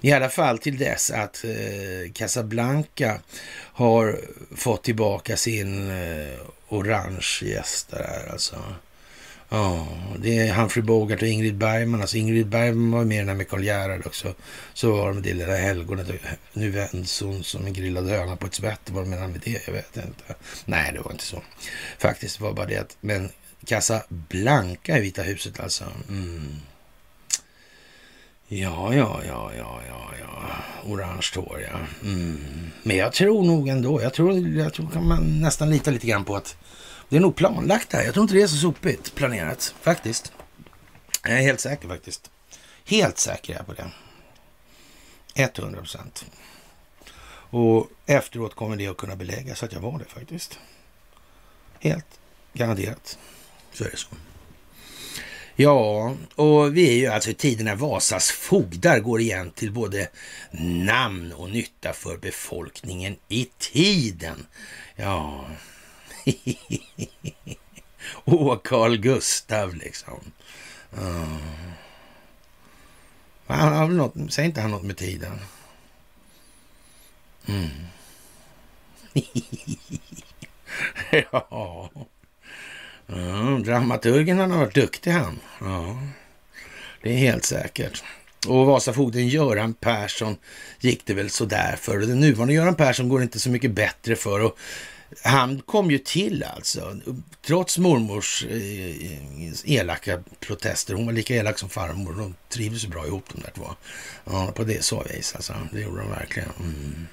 S4: I alla fall till dess att eh, Casablanca har fått tillbaka sin eh, orange gäst där alltså. Ja, det är Humphrey Bogart och Ingrid Bergman. Alltså Ingrid Bergman var med i den här med Karl Gerhard också. Så var det med det lilla helgonet. Nu vänds hon som en grillad höna på ett svett. Vad menar med det? Jag vet inte. Nej, det var inte så. Faktiskt det var bara det att, men Casablanca i Vita huset alltså. Mm. Ja, ja, ja, ja, ja, ja. Orange hår, ja. Mm. Men jag tror nog ändå, jag tror, jag tror kan man nästan lita lite grann på att det är nog planlagt det här. Jag tror inte det är så sopigt planerat, faktiskt. Jag är helt säker faktiskt. Helt säker är jag på det. 100 procent. Och efteråt kommer det att kunna beläggas att jag var det faktiskt. Helt garanterat. Så är det så. Ja, och vi är ju alltså i tiden när Vasas fogdar går igen till både namn och nytta för befolkningen i tiden. Ja, Åh, Carl Gustav liksom. Uh. Han har något, säger inte han något med tiden? Mm. ja. ja. Dramaturgen han har varit duktig han. Ja. Det är helt säkert. Och Vasafogden Göran Persson gick det väl sådär för. Den nuvarande Göran Persson går det inte så mycket bättre för. Och han kom ju till alltså, trots mormors eh, elaka protester. Hon var lika elak som farmor. De trivdes så bra ihop de där två. Ja, på det så vis alltså. Det gjorde de verkligen. Mm.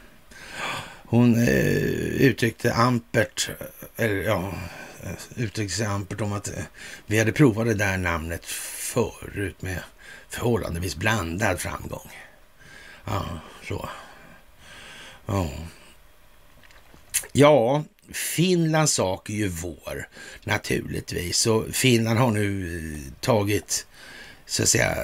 S4: Hon eh, uttryckte ampert, eller ja, eh, uttryckte sig ampert om att eh, vi hade provat det där namnet förut med förhållandevis blandad framgång. Ja, så. Ja. Ja, Finlands sak är ju vår naturligtvis. Och Finland har nu eh, tagit så att säga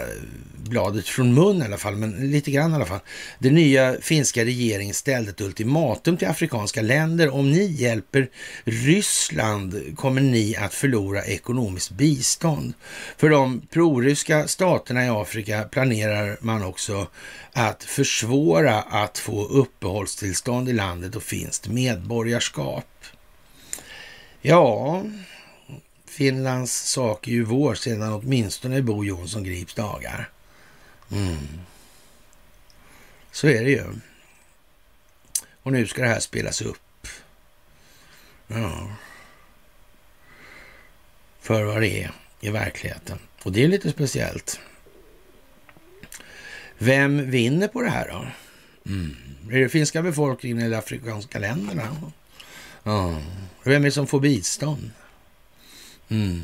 S4: bladet från mun i alla fall, men lite grann i alla fall. Den nya finska regeringen ställde ett ultimatum till afrikanska länder. Om ni hjälper Ryssland kommer ni att förlora ekonomiskt bistånd. För de proryska staterna i Afrika planerar man också att försvåra att få uppehållstillstånd i landet och finskt medborgarskap. Ja, Finlands sak är ju vår sedan åtminstone Bo Jonsson Grips dagar. Mm. Så är det ju. Och nu ska det här spelas upp. Ja. För vad det är i verkligheten. Och det är lite speciellt. Vem vinner på det här då? Mm. Är det finska befolkningen eller afrikanska länderna? Ja. Vem är det som får bistånd? Mm.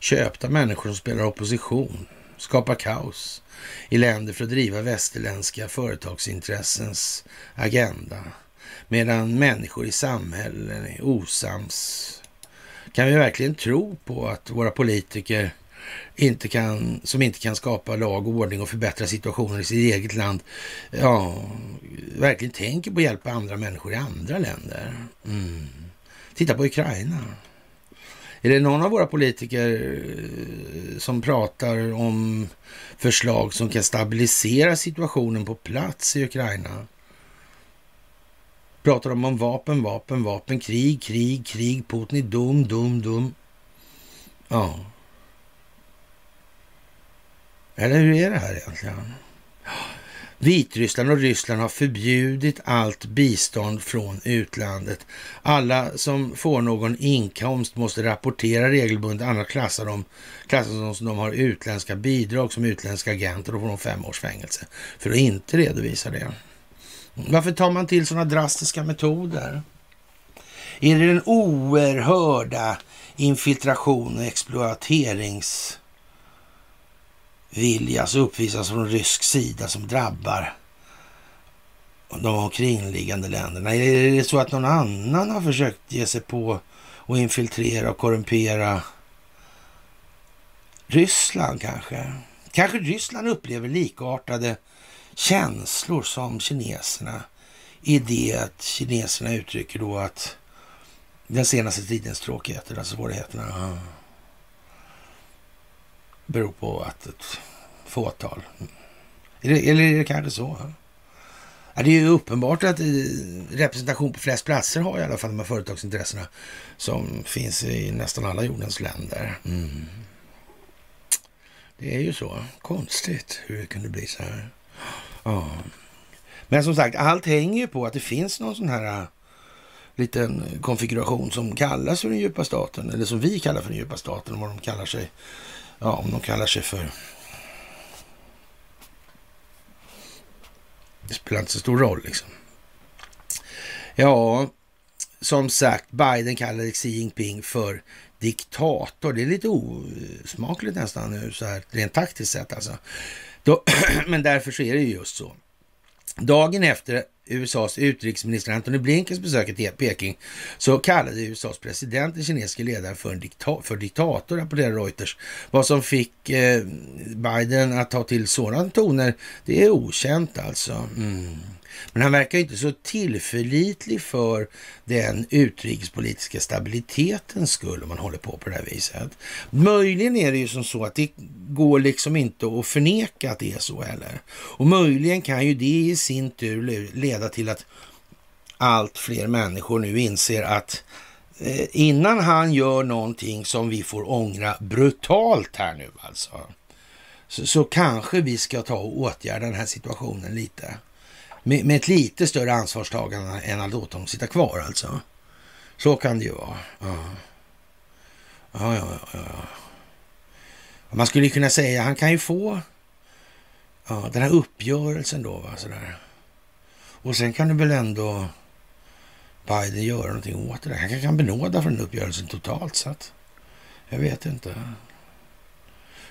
S4: Köpta människor som spelar opposition, skapar kaos i länder för att driva västerländska företagsintressens agenda. Medan människor i samhällen är osams. Kan vi verkligen tro på att våra politiker inte kan, som inte kan skapa lag och ordning och förbättra situationen i sitt eget land, ja, verkligen tänker på att hjälpa andra människor i andra länder. Mm. Titta på Ukraina. Är det någon av våra politiker eh, som pratar om förslag som kan stabilisera situationen på plats i Ukraina? Pratar de om vapen, vapen, vapen, krig, krig, krig, Putin är dum, dum, dum. Ja. Eller hur är det här egentligen? Vitryssland och Ryssland har förbjudit allt bistånd från utlandet. Alla som får någon inkomst måste rapportera regelbundet, annars klassar de, klassas de som de har utländska bidrag som utländska agenter och får de fem års fängelse för att inte redovisa det. Varför tar man till sådana drastiska metoder? Är det den oerhörda infiltration och exploaterings viljas uppvisas från rysk sida som drabbar de omkringliggande länderna? Är det så att någon annan har försökt ge sig på och infiltrera och korrumpera Ryssland kanske? Kanske Ryssland upplever likartade känslor som kineserna i det att kineserna uttrycker då att den senaste tidens tråkigheter, alltså svårigheterna, beror på att ett fåtal... Eller är det kanske så? Ja, det är ju uppenbart att representation på flest platser har i alla fall de här företagsintressena som finns i nästan alla jordens länder. Mm. Det är ju så. Konstigt hur det kunde bli så här. Ja. Men som sagt, allt hänger ju på att det finns någon sån här äh, liten konfiguration som kallas för den djupa staten, eller som vi kallar för den djupa staten, vad de kallar sig ja, om de kallar sig för... Det spelar inte så stor roll liksom. Ja, som sagt, Biden kallade Xi Jinping för diktator. Det är lite osmakligt nästan nu, så här, rent taktiskt sett alltså. Då, men därför så är det ju just så. Dagen efter USAs utrikesminister Antony Blinkens besök i Peking så kallade USAs president den kinesiske ledaren för, dikta för diktator, rapporterar Reuters. Vad som fick eh, Biden att ta till sådana toner, det är okänt alltså. Mm. Men han verkar inte så tillförlitlig för den utrikespolitiska stabilitetens skull om man håller på på det här viset. Möjligen är det ju som så att det går liksom inte att förneka att det är så heller. Och möjligen kan ju det i sin tur leda till att allt fler människor nu inser att eh, innan han gör någonting som vi får ångra brutalt här nu alltså, så, så kanske vi ska ta och åtgärda den här situationen lite med, med ett lite större ansvarstagande än att låta dem sitta kvar alltså. Så kan det ju vara. Ja, ja, ja. ja, ja. Man skulle kunna säga, han kan ju få ja, den här uppgörelsen då. Va, sådär. Och sen kan du väl ändå Biden göra någonting åt det. där. Han kanske kan benåda från den uppgörelsen totalt sett. Jag vet inte.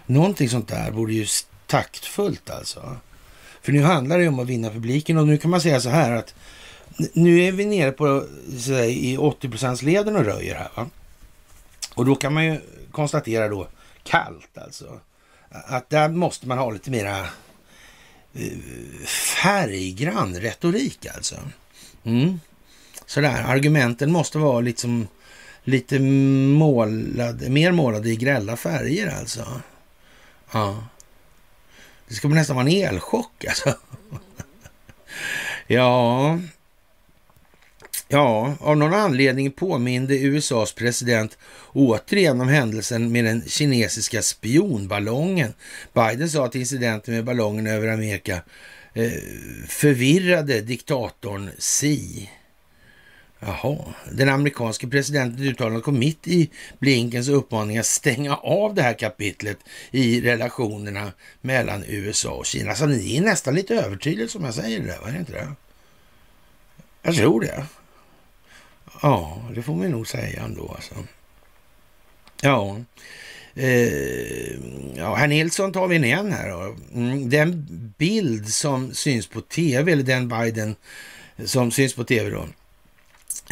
S4: Någonting sånt där borde ju taktfullt alltså. För nu handlar det om att vinna publiken och nu kan man säga så här att nu är vi nere på säga, i 80 leden och röjer här. Va? Och då kan man ju konstatera då kallt alltså att där måste man ha lite mera eh, färggrann retorik alltså. Mm. Sådär, argumenten måste vara liksom lite målade, mer målade i grälla färger alltså. Ja. Det ska nästan vara en elchock alltså. ja, Ja, av någon anledning påminde USAs president återigen om händelsen med den kinesiska spionballongen. Biden sa att incidenten med ballongen över Amerika eh, förvirrade diktatorn Xi. Jaha, den amerikanske presidenten uttalade kom mitt i Blinkens uppmaning att stänga av det här kapitlet i relationerna mellan USA och Kina. Så ni är nästan lite övertydligt som jag säger det där, var det inte det? Jag tror det. Ja, det får man nog säga ändå alltså. Ja, eh, ja herr Nilsson tar vi igen här då. Mm, den bild som syns på tv, eller den Biden som syns på tv då,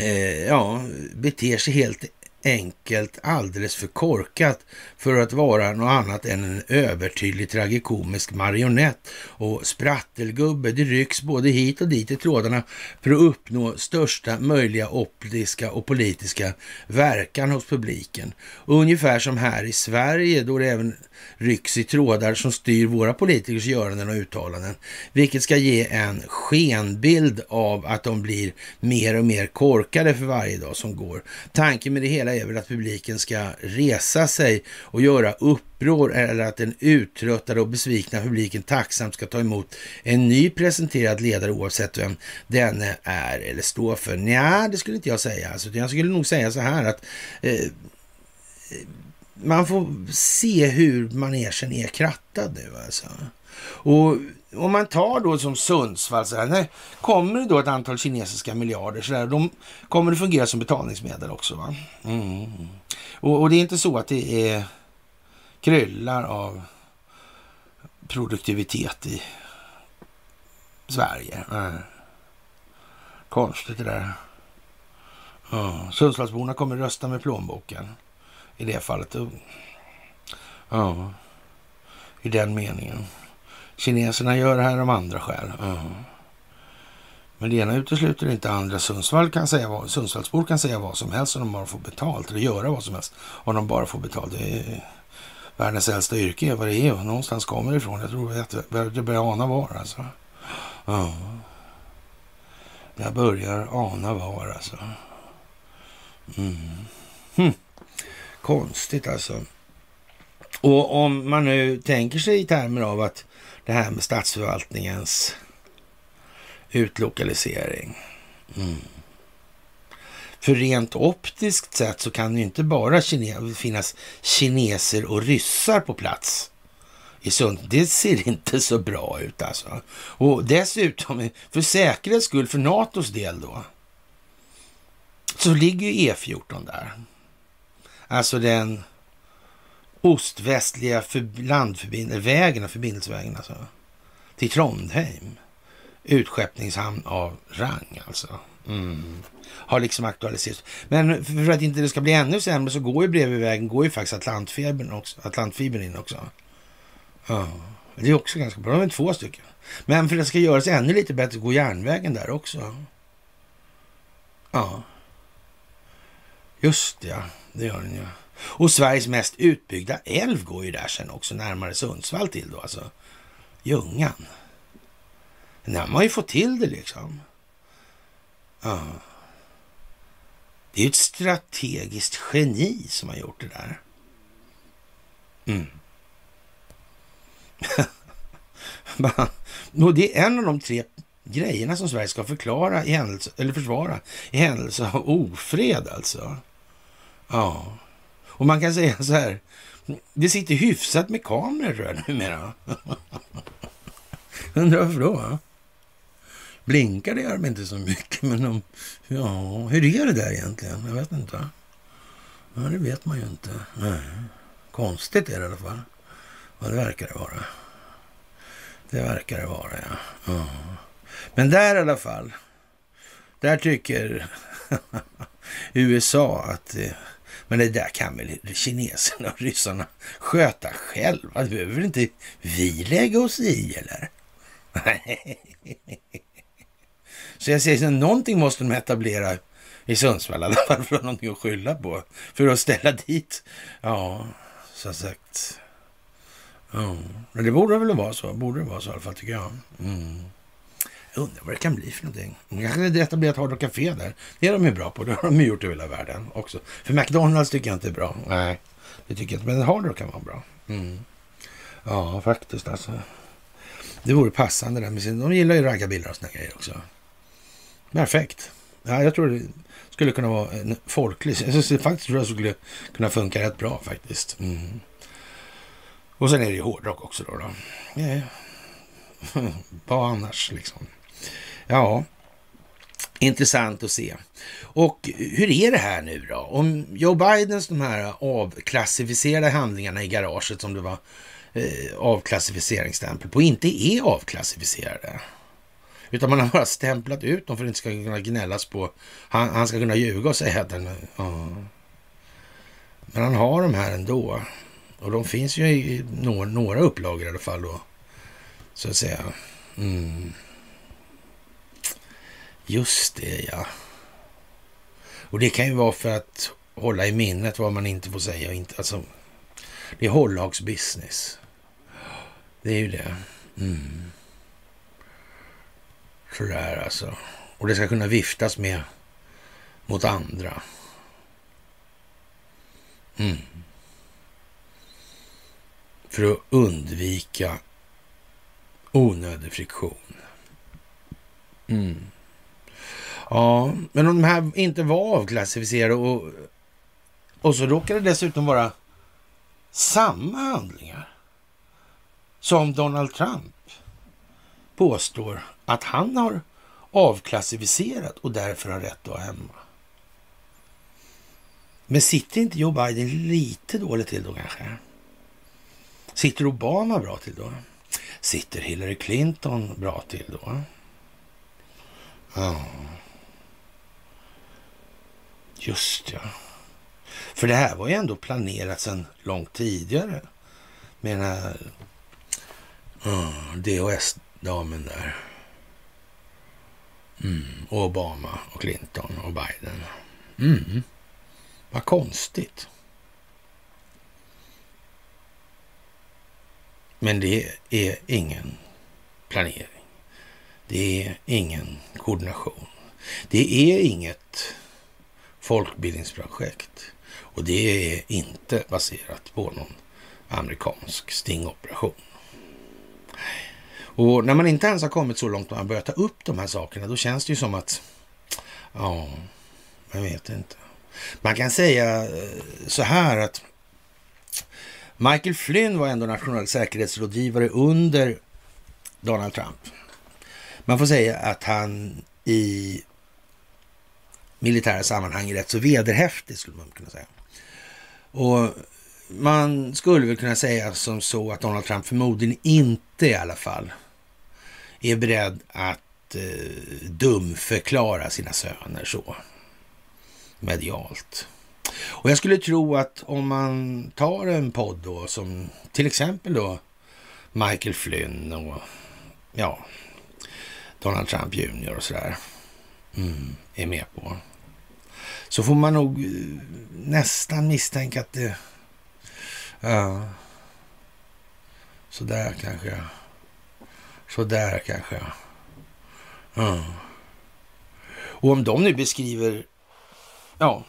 S4: Eh, ja, beter sig helt enkelt alldeles för korkat för att vara något annat än en övertydlig tragikomisk marionett och sprattelgubbe. Det rycks både hit och dit i trådarna för att uppnå största möjliga optiska och politiska verkan hos publiken. Ungefär som här i Sverige då det även rycks i trådar som styr våra politikers göranden och uttalanden, vilket ska ge en skenbild av att de blir mer och mer korkade för varje dag som går. Tanken med det hela är väl att publiken ska resa sig och göra uppror eller att den uttröttade och besvikna publiken tacksamt ska ta emot en ny presenterad ledare oavsett vem denne är eller står för. Nja, det skulle inte jag säga. Alltså, jag skulle nog säga så här att eh, man får se hur manegen är krattad nu alltså. Och om man tar då som Sundsvall, så här, kommer det då ett antal kinesiska miljarder, så där, de kommer det fungera som betalningsmedel också. Va? Mm. Och, och, det är inte så att det är kryllar av produktivitet i Sverige. Mm. Konstigt det där. Mm. Sundsvallsborna kommer rösta med plånboken i det fallet. Ja, i den meningen. Kineserna gör det här av andra skäl. Ja. Men det ena utesluter inte andra. Sundsvall kan säga vad, Sundsvallsbor kan säga vad som helst om de bara får betalt. Eller göra vad som helst om de bara får betalt. Det är världens äldsta yrke är vad det är. Någonstans kommer det ifrån. Jag tror att jag börjar ana var alltså. Ja. Jag börjar ana var alltså. Mm. Hm. Konstigt alltså. Och om man nu tänker sig i termer av att det här med statsförvaltningens utlokalisering. Mm. För rent optiskt sett så kan det inte bara kine finnas kineser och ryssar på plats i Sund. Det ser inte så bra ut alltså. Och dessutom, för säkerhets skull, för NATOs del då, så ligger ju E14 där. Alltså den ostvästliga för, landförbindelsen, förbindelsevägen alltså, till Trondheim. utskeppningshamn av rang alltså. Mm. Har liksom aktualiserats. Men för att inte det ska bli ännu sämre så går ju bredvid vägen går ju faktiskt Atlantfibern också, Atlantfibern in också. Ja, det är också ganska bra. De är två stycken. Men för att det ska göras ännu lite bättre går järnvägen där också. Ja. Just det, ja. Det gör den ja. Och Sveriges mest utbyggda älv går ju där sen också, närmare Sundsvall till då, alltså Ljungan. Den har man ju fått till det liksom. Ja. Det är ju ett strategiskt geni som har gjort det där. Mm. och det är en av de tre grejerna som Sverige ska förklara i händelse, eller försvara i händelse av ofred alltså. Ja, och man kan säga så här. Det sitter hyfsat med kameror tror jag numera. Undrar varför då? Blinkar det gör de inte så mycket, men de, ja, hur är det där egentligen? Jag vet inte. Ja, det vet man ju inte. Nej. Konstigt är det i alla fall. Ja, det verkar det vara. Det verkar det vara, ja. ja. Men där i alla fall, där tycker USA att men det där kan väl kineserna och ryssarna sköta själva? Det behöver väl inte vi lägga oss i, eller? Så jag säger att någonting måste de etablera i Sundsvall i alla fall för att ha någonting att skylla på. För att ställa dit, ja, som sagt. Ja, men det borde väl vara så. Borde det vara så i alla fall tycker jag. Mm. Undrar vad det kan bli för någonting. De kanske etablerat Hard Rock Café där. Det är de ju bra på. Det har de gjort i hela världen också. För McDonalds tycker jag inte är bra. Nej, det tycker jag inte. Men Hard Rock kan vara bra. Mm. Ja, faktiskt alltså. Det vore passande där. med sin... de gillar ju raggarbilar och såna grejer också. Perfekt. Ja, jag tror det skulle kunna vara en folklig... Jag faktiskt tror jag skulle kunna funka rätt bra faktiskt. Mm. Och sen är det ju hårdrock också då. då. Ja. Vad annars liksom? Ja, intressant att se. Och hur är det här nu då? Om Joe Bidens de här avklassificerade handlingarna i garaget som det var eh, avklassificeringsstämpel på inte är avklassificerade. Utan man har bara stämplat ut dem för att det inte ska kunna gnällas på. Han, han ska kunna ljuga och säga att den... Ja. Men han har de här ändå. Och de finns ju i några, några upplagor i alla fall då. Så att säga. Mm. Just det, ja. Och det kan ju vara för att hålla i minnet vad man inte får säga. Och inte, alltså, det är hållagsbusiness. Det är ju det. Mm. Sådär alltså. Och det ska kunna viftas med mot andra. Mm. För att undvika onödig friktion. Mm. Ja, men om de här inte var avklassificerade och, och så råkar det dessutom vara samma handlingar som Donald Trump påstår att han har avklassificerat och därför har rätt att ha hemma. Men sitter inte Joe Biden lite dåligt till då kanske? Sitter Obama bra till då? Sitter Hillary Clinton bra till då? Ja. Just ja. För det här var ju ändå planerat sedan långt tidigare. Med den här mm, uh, DHS-damen där. Mm. Och Obama och Clinton och Biden. Mm. Vad konstigt. Men det är ingen planering. Det är ingen koordination. Det är inget folkbildningsprojekt. Och det är inte baserat på någon amerikansk stingoperation. Och när man inte ens har kommit så långt att man börjar ta upp de här sakerna, då känns det ju som att, ja, jag vet inte. Man kan säga eh, så här att Michael Flynn var ändå nationell säkerhetsrådgivare under Donald Trump. Man får säga att han i militära sammanhang är rätt så vederhäftig skulle man kunna säga. Och man skulle väl kunna säga som så att Donald Trump förmodligen inte i alla fall är beredd att att eh, dumförklara sina söner så medialt. Och jag skulle tro att om man tar en podd då som till exempel då Michael Flynn och ja, Donald Trump Jr och sådär mm, är med på. Så får man nog eh, nästan misstänka att det... Ja. Sådär kanske. Sådär kanske. Ja. Och om de nu beskriver... Ja.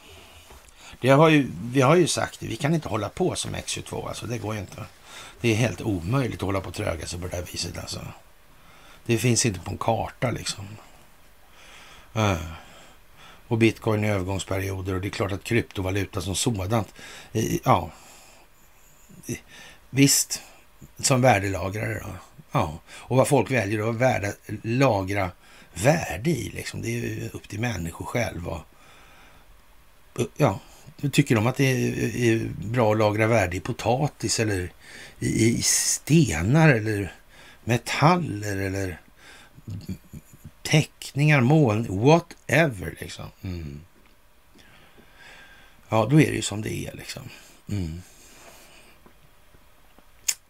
S4: Det har ju, vi har ju sagt det, vi kan inte hålla på som X22. Alltså, det går ju inte. Det är helt omöjligt att hålla på och tröga sig på det här viset. Alltså. Det finns inte på en karta liksom. Uh. Och bitcoin i övergångsperioder och det är klart att kryptovaluta som sådant. Ja, visst, som värdelagrare då. Ja, och vad folk väljer att värda, lagra värde i liksom. Det är ju upp till människor själva. Ja, tycker de att det är bra att lagra värde i potatis eller i stenar eller metaller eller teckningar, mål, whatever liksom. Mm. Ja, då är det ju som det är liksom. Mm.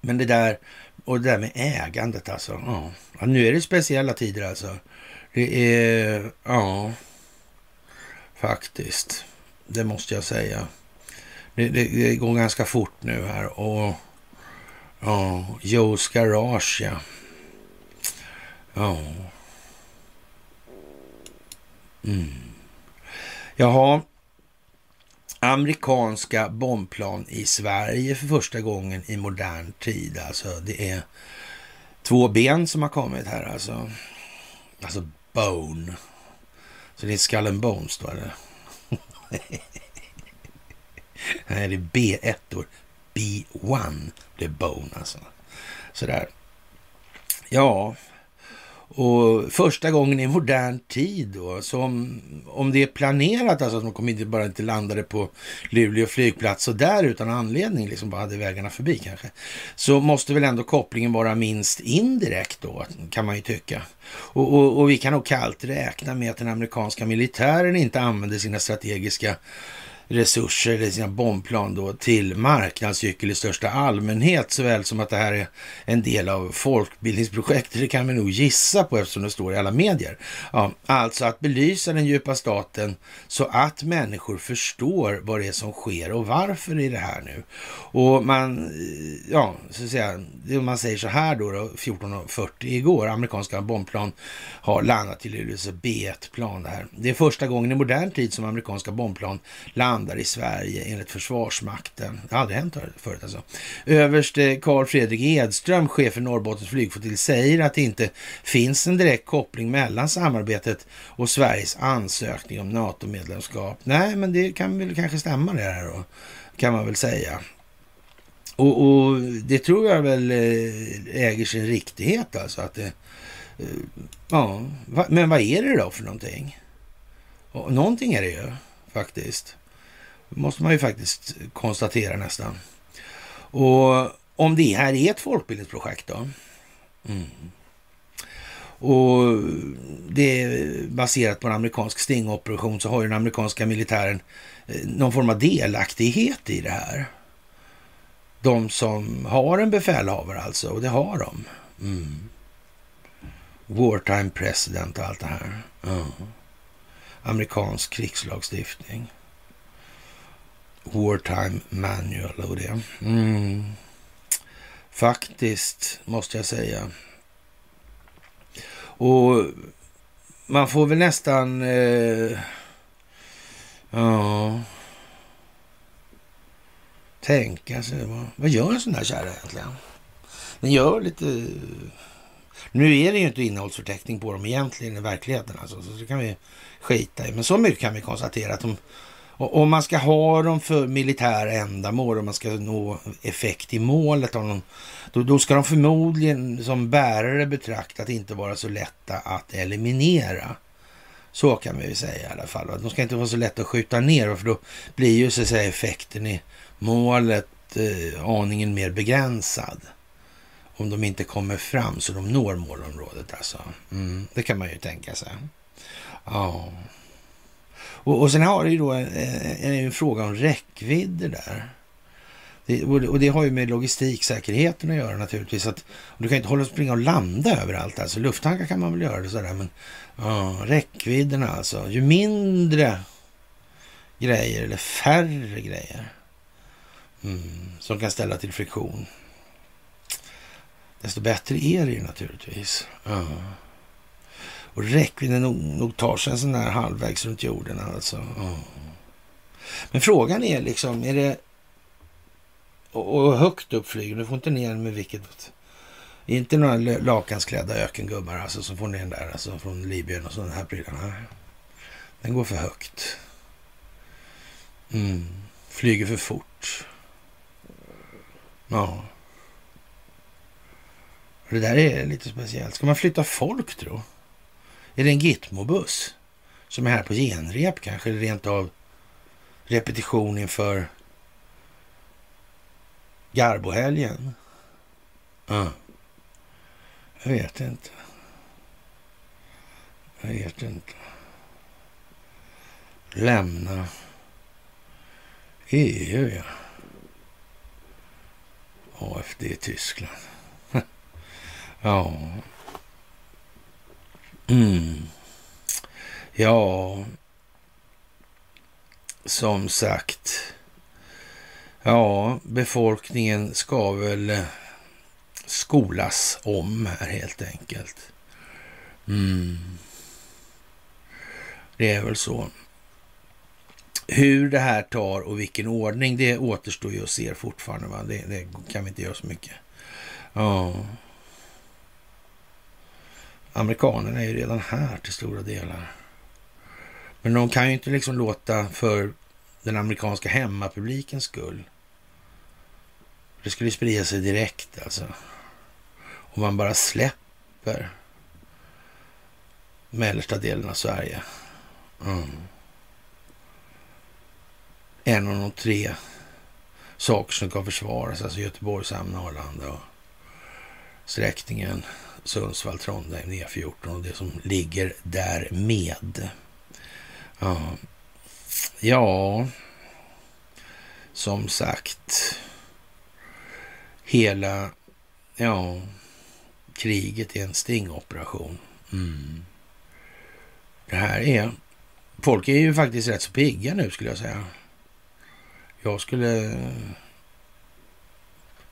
S4: Men det där, och det där med ägandet alltså. Ja. ja. nu är det speciella tider alltså. Det är, ja, faktiskt. Det måste jag säga. Det, det, det går ganska fort nu här och ja, Joe's Garage ja. Ja. Mm. Jaha. Amerikanska bombplan i Sverige för första gången i modern tid. Alltså det är två ben som har kommit här alltså. Alltså bone. Så det är skull and bones då eller? Nej, det är B1 då. B1. Det är bone alltså. Sådär. Ja, och första gången i modern tid då, som om det är planerat, alltså att de kom inte bara inte landade på Luleå flygplats och där utan anledning, liksom bara hade vägarna förbi kanske, så måste väl ändå kopplingen vara minst indirekt då, kan man ju tycka. Och, och, och vi kan nog kallt räkna med att den amerikanska militären inte använder sina strategiska resurser eller sina bombplan då till marknadsgyckel i största allmänhet såväl som att det här är en del av folkbildningsprojektet. Det kan vi nog gissa på eftersom det står i alla medier. Ja, alltså att belysa den djupa staten så att människor förstår vad det är som sker och varför är det här nu. Och man, ja, så att säga, man säger så här då, då 14.40 igår, amerikanska bombplan har landat till Luleå, B1-plan det här. Det är första gången i modern tid som amerikanska bombplan landar landar i Sverige enligt Försvarsmakten. Det har aldrig hänt förut alltså. Överste Karl Fredrik Edström, chef för Norrbottens flygflottilj, säger att det inte finns en direkt koppling mellan samarbetet och Sveriges ansökning om NATO-medlemskap. Nej, men det kan väl kanske stämma det här då, kan man väl säga. Och, och, det tror jag väl eh, äger sin riktighet alltså. Att det, ja, men vad är det då för någonting? Någonting är det ju faktiskt måste man ju faktiskt konstatera nästan. Och om det här är ett folkbildningsprojekt då. Mm. Och det är baserat på en amerikansk stingoperation så har ju den amerikanska militären eh, någon form av delaktighet i det här. De som har en befälhavare alltså, och det har de. Mm. Wartime president och allt det här. Mm. Amerikansk krigslagstiftning. Wartime Manual och det. Mm. Faktiskt, måste jag säga. Och man får väl nästan... Eh, ja... Tänka sig, vad, vad gör en sån här kärra egentligen? Den gör lite... Nu är det ju inte innehållsförteckning på dem egentligen i verkligheten, alltså, så det kan vi skita i. Men så mycket kan vi konstatera att de om man ska ha dem för militära ändamål och man ska nå effekt i målet av dem, då, då ska de förmodligen som bärare betraktat inte vara så lätta att eliminera. Så kan vi säga i alla fall. De ska inte vara så lätta att skjuta ner för då blir ju så att säga effekten i målet eh, aningen mer begränsad. om de inte kommer fram så de når målområdet alltså. Mm, det kan man ju tänka sig. Ja. Och, och sen har det ju då en, en, en fråga om räckvidder där. Det, och det har ju med logistiksäkerheten att göra naturligtvis. Att, du kan inte hålla och springa och landa överallt. Alltså lufttankar kan man väl göra det sådär. Men ja, räckvidderna alltså. Ju mindre grejer eller färre grejer mm, som kan ställa till friktion. Desto bättre är det ju naturligtvis. Ja. Och räckvidden nog, nog tar sig en sån här halvvägs runt jorden alltså. Mm. Men frågan är liksom, är det och, och högt upp flyger. Du får inte ner den med vilket... Inte några lakansklädda ökengubbar alltså, som får ner den där alltså, från Libyen och sådana här prylarna. Den går för högt. Mm. Flyger för fort. Ja. Det där är lite speciellt. Ska man flytta folk tro? Är det en Gitmo-buss som är här på genrep kanske? Eller rent av repetition inför Garbohelgen? Ja. Jag vet inte. Jag vet inte. Lämna EU, ja. AFD i Tyskland. ja. Mm. Ja, som sagt. Ja, befolkningen ska väl eh, skolas om här helt enkelt. Mm. Det är väl så. Hur det här tar och vilken ordning, det återstår ju att se fortfarande. Va? Det, det kan vi inte göra så mycket. Ja. Amerikanerna är ju redan här till stora delar. Men de kan ju inte liksom låta för den amerikanska hemmapublikens skull det skulle sprida sig direkt alltså. Om man bara släpper mellersta delen av Sverige. Mm. En av de tre saker som kan försvaras, alltså Göteborgs hamn, Arlanda och sträckningen Sundsvall, Trondheim, E14 och det som ligger där med. Ja, ja som sagt hela ja, kriget är en stingoperation. Mm. Det här är... Folk är ju faktiskt rätt så pigga nu skulle jag säga. Jag skulle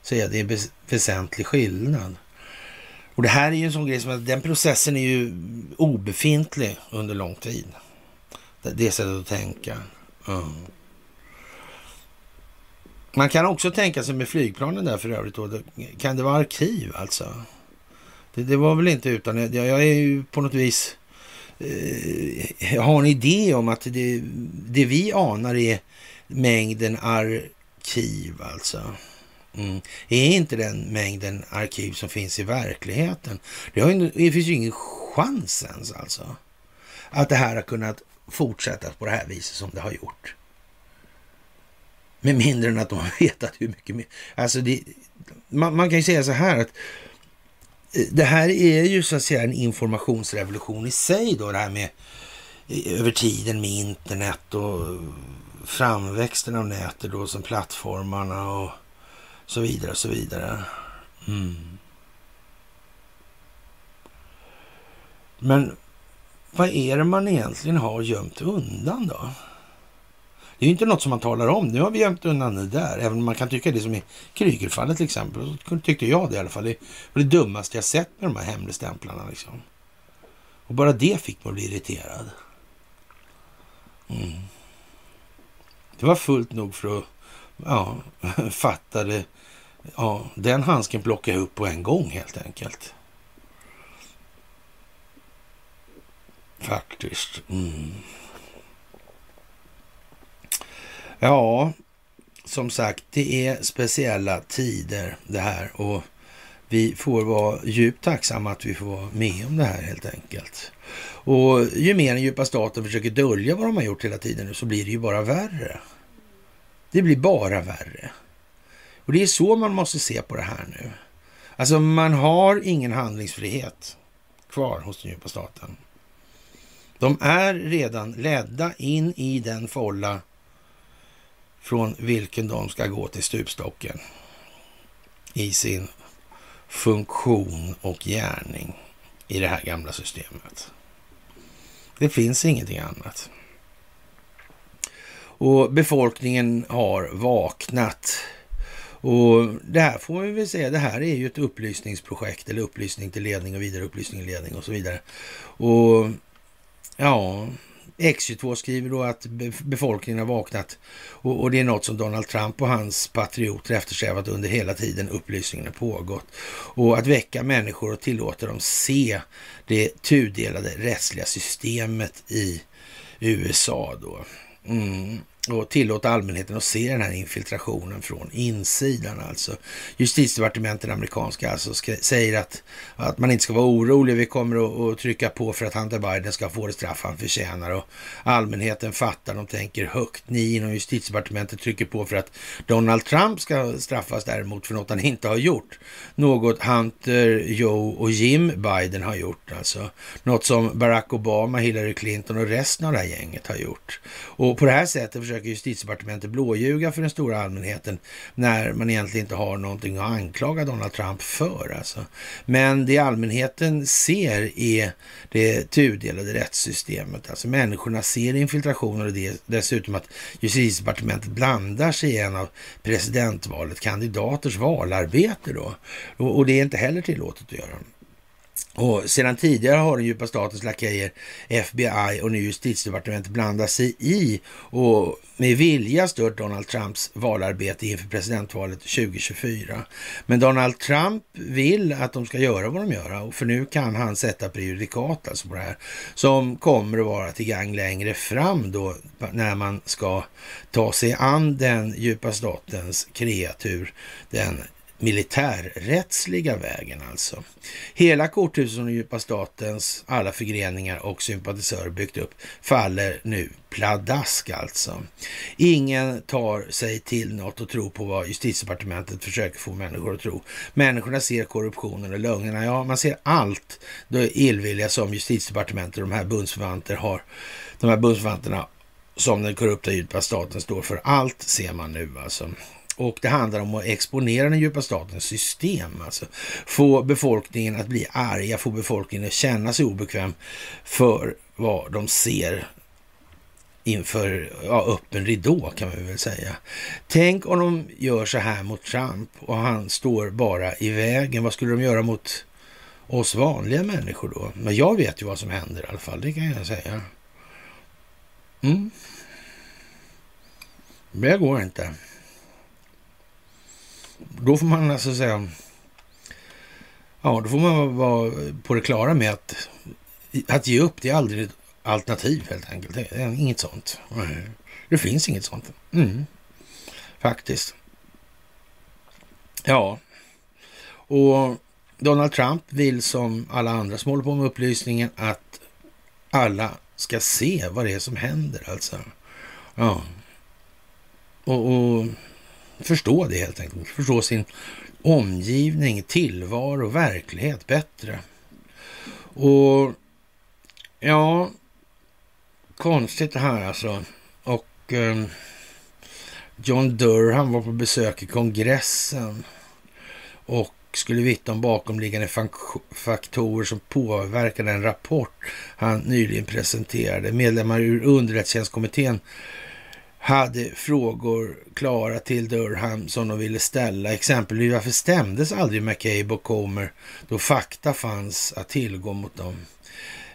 S4: säga att det är väsentlig skillnad. Och det här är ju en sån grej som att den processen är ju obefintlig under lång tid. Det sättet att tänka. Mm. Man kan också tänka sig med flygplanen där för övrigt. Då, kan det vara arkiv alltså? Det, det var väl inte utan, jag, jag är ju på något vis, eh, jag har en idé om att det, det vi anar är mängden arkiv alltså. Mm. Är inte den mängden arkiv som finns i verkligheten? Det, har ju, det finns ju ingen chans ens alltså. Att det här har kunnat fortsätta på det här viset som det har gjort. Med mindre än att de har vetat hur mycket mer. Alltså det, man, man, kan ju säga så här att eh, det här är ju så att säga en informationsrevolution i sig då det här med eh, över tiden med internet och framväxten av nätet då som plattformarna och så vidare och så vidare. Mm. Men vad är det man egentligen har gömt undan då? Det är ju inte något som man talar om. Nu har vi gömt undan det där. Även om man kan tycka det som i Krygerfallet till exempel. Så tyckte jag det i alla fall. Det var det dummaste jag sett med de här hemligstämplarna. Liksom. Och bara det fick mig att bli irriterad. Mm. Det var fullt nog för att ja, fatta det. Ja, den handsken plockade jag upp på en gång helt enkelt. Faktiskt. Mm. Ja, som sagt, det är speciella tider det här och vi får vara djupt tacksamma att vi får vara med om det här helt enkelt. Och ju mer den djupa staten försöker dölja vad de har gjort hela tiden nu så blir det ju bara värre. Det blir bara värre. Och det är så man måste se på det här nu. Alltså man har ingen handlingsfrihet kvar hos den djupa staten. De är redan ledda in i den folla från vilken de ska gå till stupstocken i sin funktion och gärning i det här gamla systemet. Det finns ingenting annat. Och befolkningen har vaknat. Och det här får vi väl säga, det här är ju ett upplysningsprojekt eller upplysning till ledning och vidare upplysning till ledning och så vidare. Och ja, X22 skriver då att befolkningen har vaknat och, och, det är något som Donald Trump och hans patrioter eftersträvat under hela tiden upplysningen har pågått. Och att väcka människor och tillåta dem se det tudelade rättsliga systemet i USA då. Mm och tillåta allmänheten att se den här infiltrationen från insidan. Alltså. Justitiedepartementet, amerikanska, alltså, säger att, att man inte ska vara orolig. Vi kommer att, att, trycka på för att Hunter Biden ska få det straff han förtjänar. Och allmänheten fattar, de tänker högt. Ni inom justitiedepartementet trycker på för att Donald Trump ska straffas däremot för något han inte har gjort. Något Hunter, Joe och Jim Biden har gjort. Alltså. Något som Barack Obama, Hillary Clinton och resten av det här gänget har gjort. Och på det här sättet försöker justitiedepartementet blåljuga för den stora allmänheten när man egentligen inte har någonting att anklaga Donald Trump för. Alltså. Men det allmänheten ser är det tudelade rättssystemet. Alltså människorna ser infiltrationer och det, dessutom att justitiedepartementet blandar sig i en av presidentvalet kandidaters valarbete då. Och, och det är inte heller tillåtet att göra. Och sedan tidigare har den djupa statens lakejer, FBI och nu justitiedepartementet blandat sig i och med vilja stört Donald Trumps valarbete inför presidentvalet 2024. Men Donald Trump vill att de ska göra vad de gör, och för nu kan han sätta prejudikat alltså på det här, som kommer att vara till gang längre fram då när man ska ta sig an den djupa statens kreatur, den militärrättsliga vägen alltså. Hela korthuset som den djupa statens alla förgreningar och sympatisörer byggt upp faller nu pladask alltså. Ingen tar sig till något och tror på vad justitiedepartementet försöker få människor att tro. Människorna ser korruptionen och lögnerna. Ja, man ser allt det illvilliga som justitiedepartementet och de här bundsförvanter har. De här bundsförvanterna som den korrupta djupa staten står för. Allt ser man nu alltså. Och det handlar om att exponera den djupa statens system. Alltså. Få befolkningen att bli arga, få befolkningen att känna sig obekväm för vad de ser inför ja, öppen ridå kan man väl säga. Tänk om de gör så här mot Trump och han står bara i vägen. Vad skulle de göra mot oss vanliga människor då? Men jag vet ju vad som händer i alla fall, det kan jag säga. Mm. Det går inte. Då får man alltså säga... Ja, då får man vara på det klara med att att ge upp, det är aldrig ett alternativ helt enkelt. Det är inget sånt. Det finns inget sånt. Mm. Faktiskt. Ja, och Donald Trump vill som alla andra som håller på med upplysningen att alla ska se vad det är som händer alltså. Ja. Och, och förstå det helt enkelt. Förstå sin omgivning, tillvaro, verklighet bättre. Och ja, konstigt det här alltså. Och eh, John Durham var på besök i kongressen och skulle vittna om bakomliggande faktorer som påverkade en rapport han nyligen presenterade. Medlemmar ur underrättelsetjänstkommittén hade frågor klara till Durham som de ville ställa. Exempelvis varför stämdes aldrig McCabe och Comer då fakta fanns att tillgå mot dem?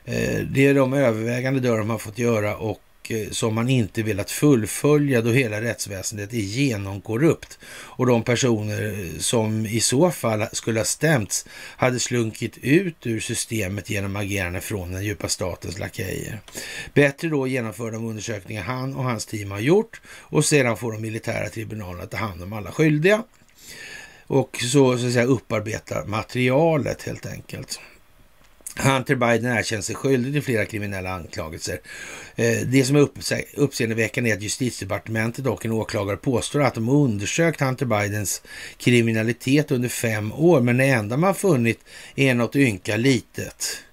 S4: Eh, det är de övervägande Durham har fått göra och Eh, som man inte velat fullfölja då hela rättsväsendet är genomkorrupt och de personer eh, som i så fall skulle ha stämts hade slunkit ut ur systemet genom agerande från den djupa statens lakejer. Bättre då genomför de undersökningar han och hans team har gjort och sedan får de militära tribunalerna ta hand om alla skyldiga och så, så att säga upparbeta materialet helt enkelt. Hunter Biden erkänner sig skyldig till flera kriminella anklagelser. Eh, det som är uppseendeväckande är att justitiedepartementet och en åklagare påstår att de undersökt Hunter Bidens kriminalitet under fem år, men det enda man funnit är något ynka litet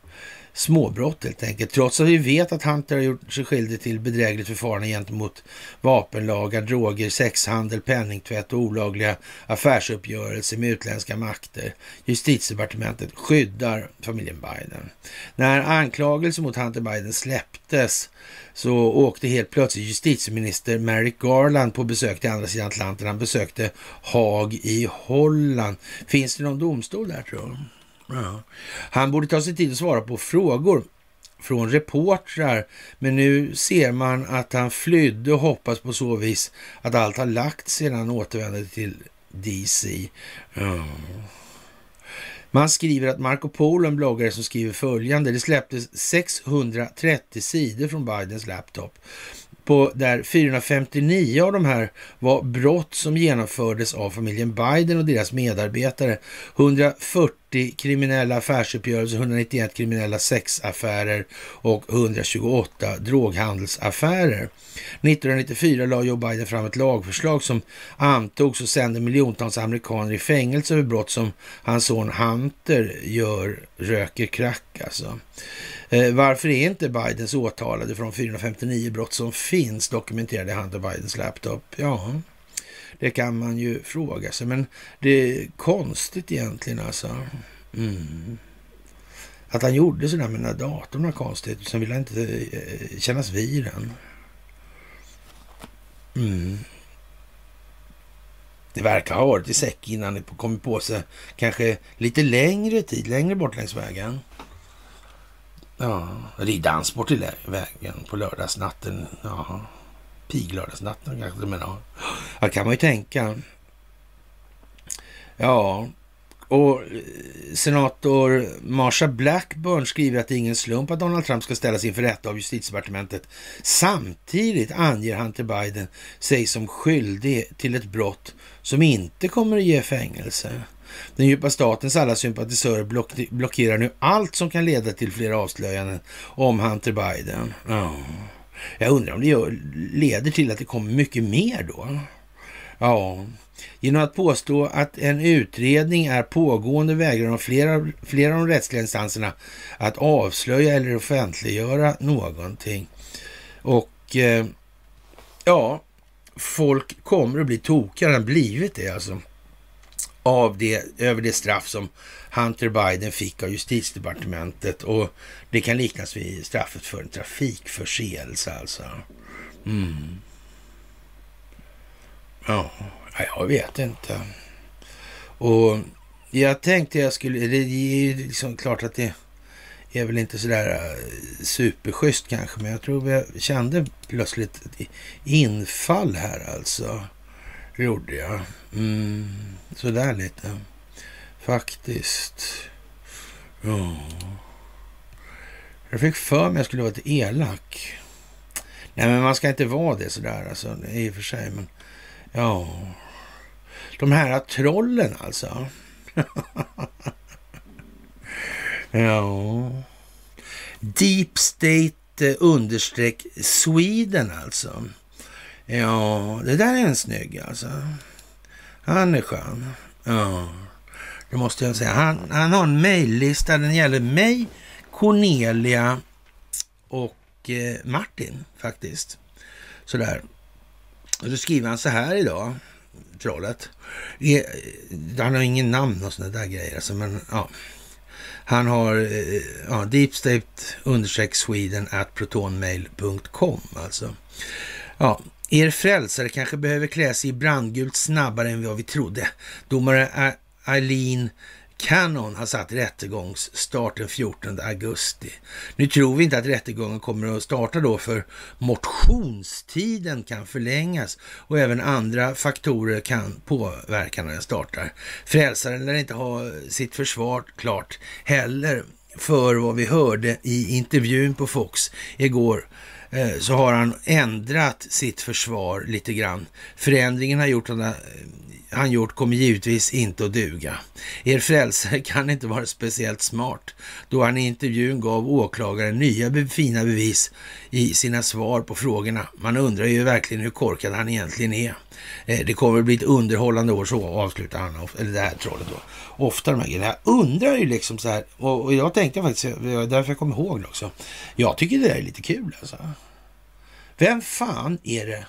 S4: småbrott helt enkelt. Trots att vi vet att Hunter har gjort sig skyldig till bedrägligt förfarande gentemot vapenlagar, droger, sexhandel, penningtvätt och olagliga affärsuppgörelser med utländska makter. Justitiedepartementet skyddar familjen Biden. När anklagelser mot Hunter Biden släpptes så åkte helt plötsligt justitieminister Merrick Garland på besök till andra sidan Atlanten. Han besökte Haag i Holland. Finns det någon domstol där tror du? Ja. Han borde ta sig tid att svara på frågor från reportrar, men nu ser man att han flydde och hoppas på så vis att allt har lagt sedan han återvände till DC. Ja. Man skriver att Marco Polo, en bloggare som skriver följande, det släpptes 630 sidor från Bidens laptop på där 459 av de här var brott som genomfördes av familjen Biden och deras medarbetare. 140 kriminella affärsuppgörelser, 191 kriminella sexaffärer och 128 droghandelsaffärer. 1994 la Joe Biden fram ett lagförslag som antogs och sände miljontals amerikaner i fängelse för brott som hans son Hunter gör, röker crack alltså. Eh, varför är inte Bidens åtalade från 459 brott som finns dokumenterade i Hunter Bidens laptop? Ja, det kan man ju fråga sig, men det är konstigt egentligen alltså. Mm. Att han gjorde sådär med den här datorn var konstigt. Sen vill han inte eh, kännas vid den. Mm. Det verkar ha varit i säck innan det kommit på sig kanske lite längre tid, längre bort längs vägen. Ja, dans bort till vägen på lördagsnatten. Ja, piglördagsnatten kanske men ja. Det kan man ju tänka. Ja, och eh, senator Marsha Blackburn skriver att det är ingen slump att Donald Trump ska ställas inför rätta av justitiedepartementet. Samtidigt anger Hunter Biden sig som skyldig till ett brott som inte kommer att ge fängelse. Den djupa statens alla sympatisörer block blockerar nu allt som kan leda till fler avslöjanden om Hunter Biden. Oh. Jag undrar om det gör, leder till att det kommer mycket mer då? Ja, genom att påstå att en utredning är pågående vägrar de flera, flera av de rättsliga instanserna att avslöja eller offentliggöra någonting. Och eh, ja, folk kommer att bli tokigare än blivit det alltså av det, över det straff som Hunter Biden fick av justitiedepartementet och det kan liknas vid straffet för en trafikförseelse alltså. Mm. Ja, jag vet inte. Och jag tänkte jag skulle, det är ju liksom klart att det är väl inte sådär eh, superschysst kanske, men jag tror jag kände plötsligt ett infall här alltså. Det gjorde jag. Mm, sådär lite. Faktiskt. Ja. Jag fick för mig att jag skulle vara lite elak. Nej, men man ska inte vara det sådär alltså, i och för sig. Men ja, de här trollen alltså. ja. Deep State eh, understreck Sweden alltså. Ja, det där är en snygg alltså. Han är skön. Ja, det måste jag säga. Han, han har en mejllista. Den gäller mig, Cornelia och eh, Martin faktiskt. Sådär. Och så skriver han så här idag, trollet. Eh, han har ingen namn och sådana där grejer. Alltså, men ja. Han har eh, ja, deepstate-sweden at protonmail.com alltså. Ja, er frälsare kanske behöver klä sig i brandgult snabbare än vad vi trodde. Domare eh, Eileen Cannon har satt rättegångsstart den 14 augusti. Nu tror vi inte att rättegången kommer att starta då för motionstiden kan förlängas och även andra faktorer kan påverka när den startar. Frälsaren lär inte ha sitt försvar klart heller för vad vi hörde i intervjun på Fox igår Eh, så har han ändrat sitt försvar lite grann. Förändringen har gjort att han eh, gjort kommer givetvis inte att duga. Er frälsare kan inte vara speciellt smart då han i intervjun gav åklagaren nya fina bevis i sina svar på frågorna. Man undrar ju verkligen hur korkad han egentligen är. Eh, det kommer att bli ett underhållande år, så avslutar han, eller det här trollet då. Ofta de här grejerna. Jag undrar ju liksom så här, och jag tänkte faktiskt, därför jag kommer ihåg det också. Jag tycker det där är lite kul alltså. Vem fan är det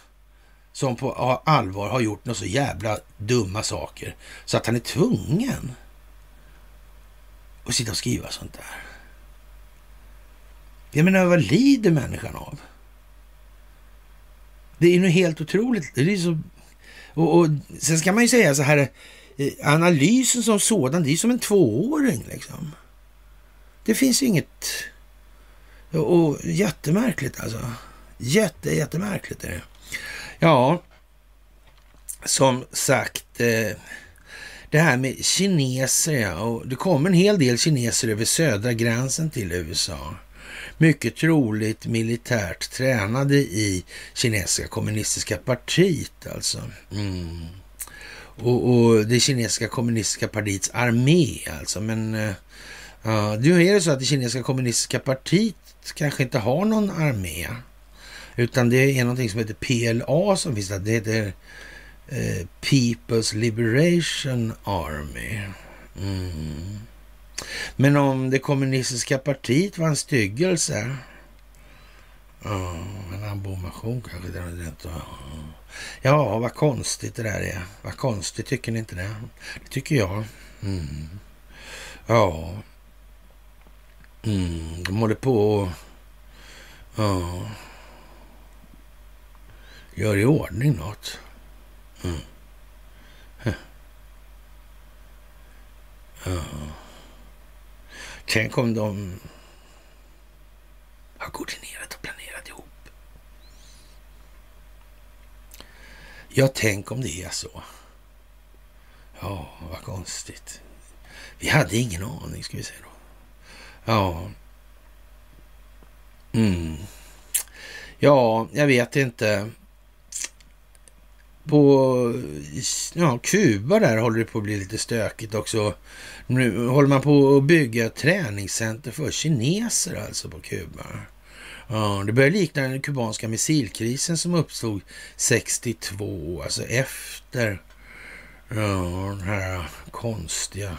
S4: som på allvar har gjort några så jävla dumma saker så att han är tvungen att sitta och skriva sånt där? Jag menar, vad lider människan av? Det är ju helt otroligt. Det är så och, och sen ska man ju säga så här, eh, analysen som sådan, det är som en tvååring liksom. Det finns inget... Och jättemärkligt alltså. Jätte, jättemärkligt är det. Ja, som sagt, eh, det här med kineser, ja, och det kommer en hel del kineser över södra gränsen till USA. Mycket troligt militärt tränade i kinesiska kommunistiska partiet alltså. Mm. Och, och, det kinesiska kommunistiska partiets armé alltså. Men eh, uh, nu är det så att det kinesiska kommunistiska partiet kanske inte har någon armé. Utan det är någonting som heter PLA som finns där. Det heter eh, People's Liberation Army. Mm. Men om det kommunistiska partiet var en styggelse. Ja, en abomination kanske det är inte. Ja, vad konstigt det där är. Vad konstigt, tycker ni inte det? Det tycker jag. Mm. Ja. Mm, de håller på och... Ja gör i ordning något. Mm. Ja. Tänk om de har koordinerat och planerat ihop. Ja, tänk om det är så. Ja, vad konstigt. Vi hade ingen aning, ska vi säga då. Ja. Mm. Ja, jag vet inte på ja, Kuba där håller det på att bli lite stökigt också. Nu håller man på att bygga ett träningscenter för kineser alltså på Kuba. Ja, det börjar likna den kubanska missilkrisen som uppstod 62, alltså efter ja, den här konstiga...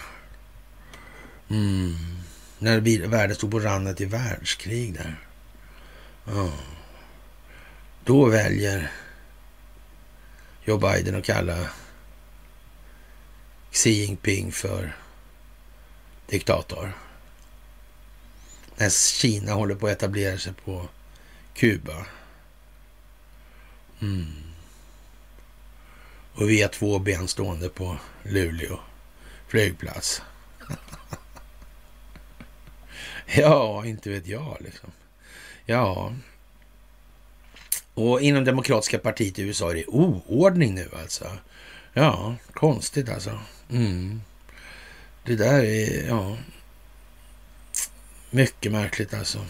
S4: Mm, när världen stod på randen till världskrig där. Ja. Då väljer Joe Biden att kalla Xi Jinping för diktator. När Kina håller på att etablera sig på Kuba. Mm. Och vi har två ben stående på Luleå flygplats. ja, inte vet jag liksom. Ja, och inom Demokratiska partiet i USA är det oordning nu alltså. Ja, konstigt alltså. Mm. Det där är, ja, mycket märkligt alltså.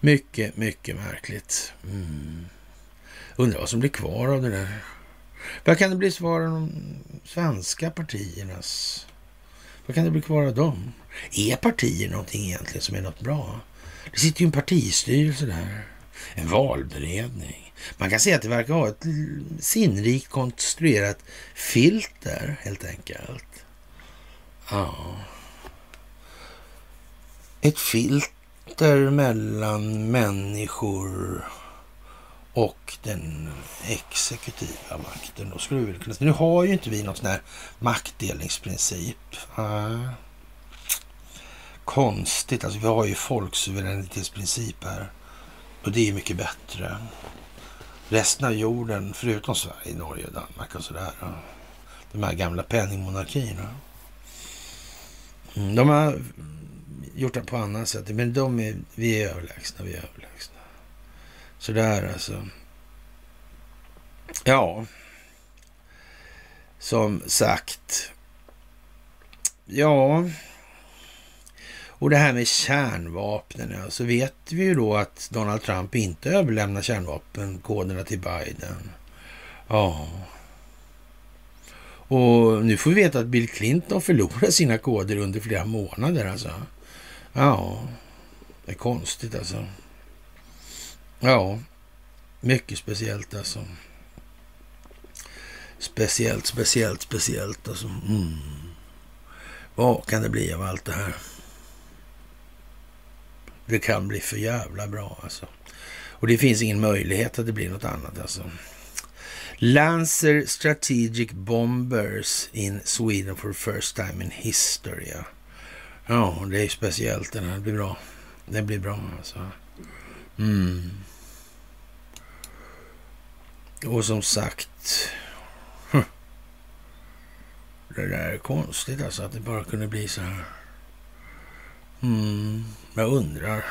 S4: Mycket, mycket märkligt. Mm. Undrar vad som blir kvar av det där. Vad kan det bli kvar av de svenska partiernas? Vad kan det bli kvar av dem? Är partier någonting egentligen som är något bra? Det sitter ju en partistyrelse där en valberedning. Man kan säga att det verkar ha ett sinnrikt konstruerat filter helt enkelt. Ja. Ett filter mellan människor och den exekutiva makten. Då skulle vi kunna, nu har ju inte vi någon sån här maktdelningsprincip. Uh. Konstigt, alltså vi har ju folksuveränitetsprincip här. Och det är mycket bättre. Resten av jorden, förutom Sverige, Norge, Danmark och sådär. De här gamla penningmonarkierna. Mm, de har gjort det på annat sätt, men de är, vi är överlägsna, vi är överlägsna. Sådär alltså. Ja, som sagt. Ja, och det här med kärnvapnen, ja, så vet vi ju då att Donald Trump inte överlämnar kärnvapenkoderna till Biden. Ja. Och nu får vi veta att Bill Clinton förlorar sina koder under flera månader alltså. Ja, det är konstigt alltså. Ja, mycket speciellt alltså. Speciellt, speciellt, speciellt alltså. Mm. Vad kan det bli av allt det här? Det kan bli för jävla bra alltså. Och det finns ingen möjlighet att det blir något annat alltså. Lancer Strategic Bombers in Sweden for the first time in history. Ja, ja det är speciellt den här. Det blir bra. Det blir bra alltså. Mm. Och som sagt. Det där är konstigt alltså att det bara kunde bli så här. Mm, jag undrar.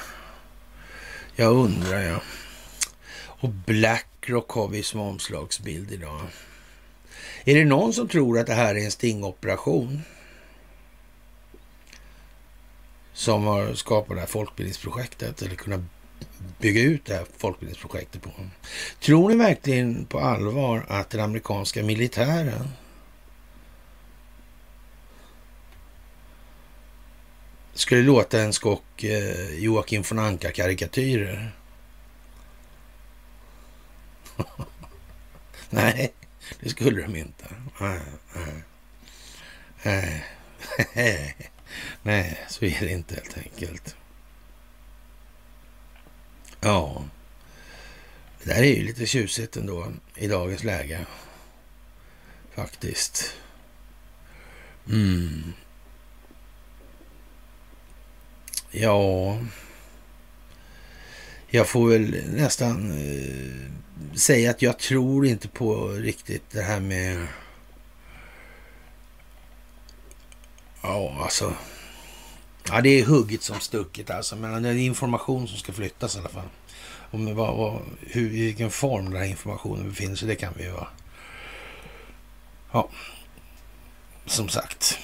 S4: Jag undrar ja. Och Blackrock har vi som omslagsbild idag. Är det någon som tror att det här är en stingoperation? Som har skapat det här folkbildningsprojektet eller kunnat bygga ut det här folkbildningsprojektet på. Tror ni verkligen på allvar att den amerikanska militären skulle låta en skock eh, Joakim von Anka-karikatyrer? nej, det skulle de inte. Nej, nej. nej. så är det inte helt enkelt. Ja, det där är ju lite tjusigt ändå i dagens läge. Faktiskt. Mm. Ja, jag får väl nästan eh, säga att jag tror inte på riktigt det här med... Ja, alltså... Ja, det är hugget som stucket alltså. Men det är information som ska flyttas i alla fall. Om vad, vad, hur, i vilken form den här informationen befinner sig, det kan vi ju vara. Ja, som sagt.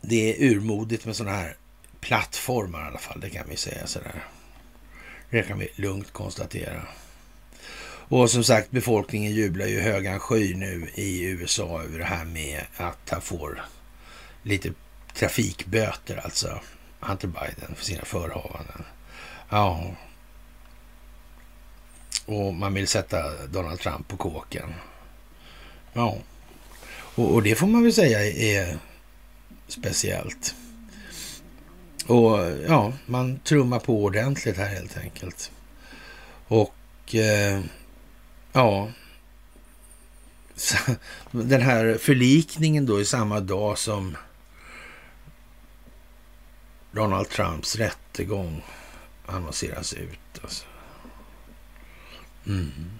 S4: Det är urmodigt med sådana här plattformar i alla fall, det kan vi säga sådär. Det kan vi lugnt konstatera. Och som sagt, befolkningen jublar ju högan sky nu i USA över det här med att han får lite trafikböter, alltså Hunter Biden, för sina förhavanden. Ja. Och man vill sätta Donald Trump på kåken. Ja. Och, och det får man väl säga är speciellt. Och ja, man trummar på ordentligt här helt enkelt. Och eh, ja, den här förlikningen då i samma dag som Donald Trumps rättegång annonseras ut. Alltså. Mm.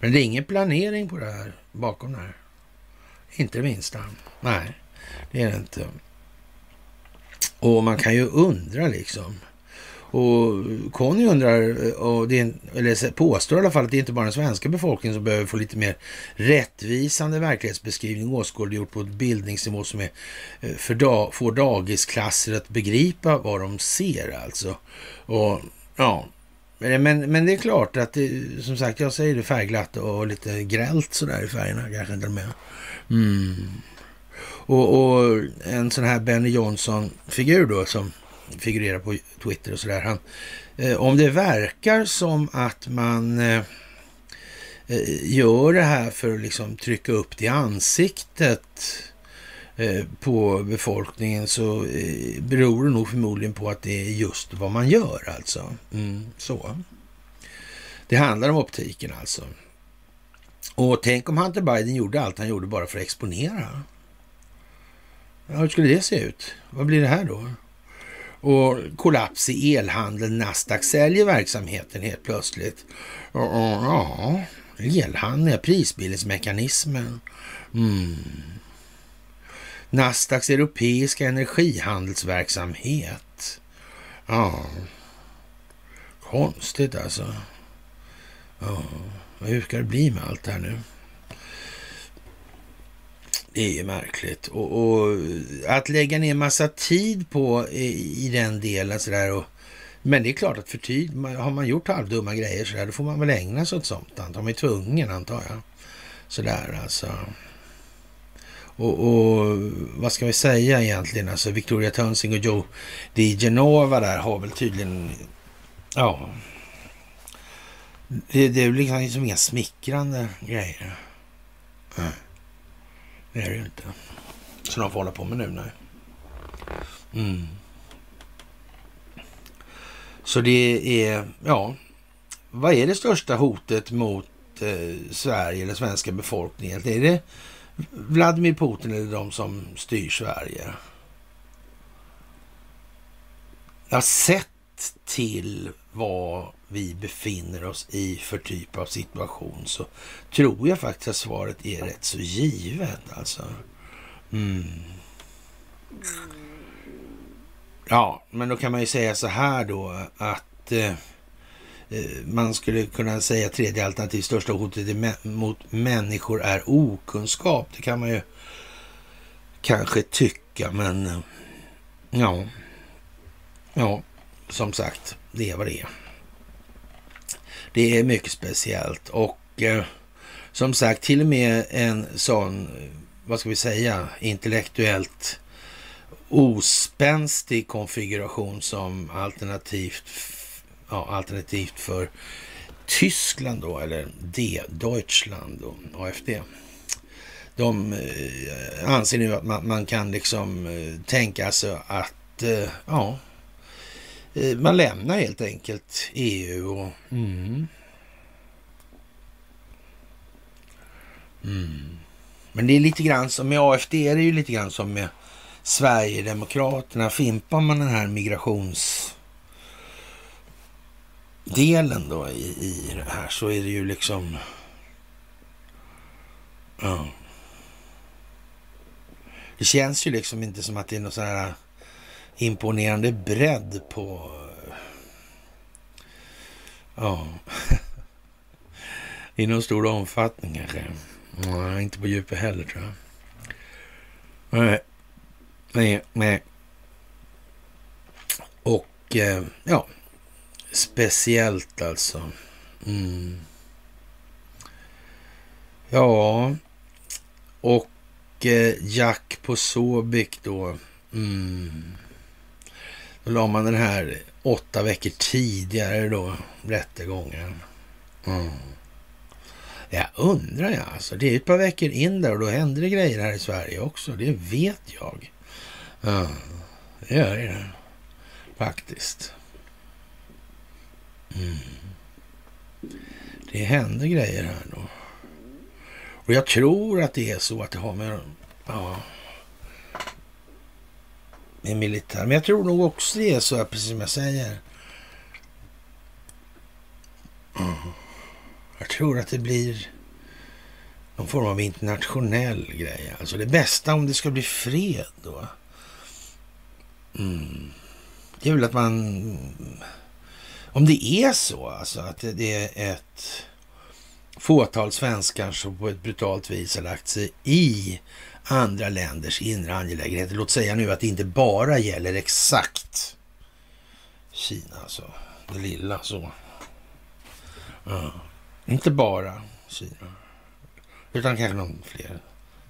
S4: Men det är ingen planering på det här bakom det här. Inte det minsta. Nej, det är det inte. Och man kan ju undra liksom. Och Conny undrar, eh, och det är, eller påstår i alla fall att det är inte bara den svenska befolkningen som behöver få lite mer rättvisande verklighetsbeskrivning åskådliggjort på ett bildningsnivå som är eh, för dag, får dagisklasser att begripa vad de ser alltså. Och ja, men, men det är klart att det, som sagt, jag säger det färgglatt och lite grällt sådär i färgerna kanske inte med. Mm. Och, och, en sån här Benny Johnson-figur då som figurerar på Twitter och sådär. eh, om det verkar som att man eh, eh, gör det här för att liksom trycka upp det i ansiktet eh, på befolkningen så eh, beror det nog förmodligen på att det är just vad man gör alltså. Mm, så. Det handlar om optiken alltså. Och tänk om Hunter Biden gjorde allt han gjorde bara för att exponera. Hur skulle det se ut? Vad blir det här då? Och kollaps i elhandeln. Nasdaq säljer verksamheten helt plötsligt. Ja, elhandeln, prisbildningsmekanismen. Mm. Nasdaqs europeiska energihandelsverksamhet. Ja, konstigt alltså. Ja, hur ska det bli med allt det här nu? Det är ju märkligt. Och, och, att lägga ner massa tid på i, i den delen sådär. Och, men det är klart att för tid, har man gjort halvdumma grejer sådär, då får man väl ägna sig åt sånt. Antar man är tvungen antar jag. Sådär alltså. Och, och, vad ska vi säga egentligen? Alltså Victoria Tönsing och Joe Di Genova där har väl tydligen, ja. Det, det är liksom, liksom inga smickrande grejer. Mm. Det är det ju inte. Så de får hålla på med nu, nej. Mm. Så det är, ja, vad är det största hotet mot eh, Sverige eller svenska befolkningen? Är det Vladimir Putin eller de som styr Sverige? Jag har sett till vad vi befinner oss i för typ av situation så tror jag faktiskt att svaret är rätt så givet alltså. Mm. Ja, men då kan man ju säga så här då att eh, eh man skulle kunna säga tredje alternativ, största hotet mot människor är okunskap. Det kan man ju kanske tycka, men eh, ja, ja, som sagt, det är vad det är. Det är mycket speciellt och eh, som sagt, till och med en sån, vad ska vi säga, intellektuellt ospänstig konfiguration som alternativt, ja, alternativt för Tyskland då, eller D, Deutschland och AFD. De eh, anser nu att man, man kan liksom eh, tänka sig att, eh, ja, Eh, man lämnar helt enkelt EU och mm. Mm. Men det är lite grann som med AFD, är det ju lite grann som med Sverigedemokraterna, fimpar man den här migrationsdelen då i, i det här så är det ju liksom... Ja. Det känns ju liksom inte som att det är något sån här imponerande bredd på... Ja. I någon stor omfattning kanske. Nej, inte på djupet heller tror jag. Nej. Nej, nej. Och eh, ja, speciellt alltså. Mm. Ja, och eh, Jack på Sobik då. Mm. Då la man den här åtta veckor tidigare då, rättegången. Mm. Jag undrar jag alltså. Det är ett par veckor in där och då händer det grejer här i Sverige också. Det vet jag. Mm. det gör det. Faktiskt. Mm. Det händer grejer här då. Och jag tror att det är så att det har med, ja, med militär. Men jag tror nog också det är så, precis som jag säger. Mm. Jag tror att det blir någon form av internationell grej. Alltså det bästa om det ska bli fred då. Mm. Det är väl att man... Om det är så alltså att det är ett fåtal svenskar som på ett brutalt vis har lagt sig i andra länders inre angelägenheter. Låt säga nu att det inte bara gäller exakt Kina, alltså det lilla så. Ja. Inte bara Kina, utan kanske någon fler.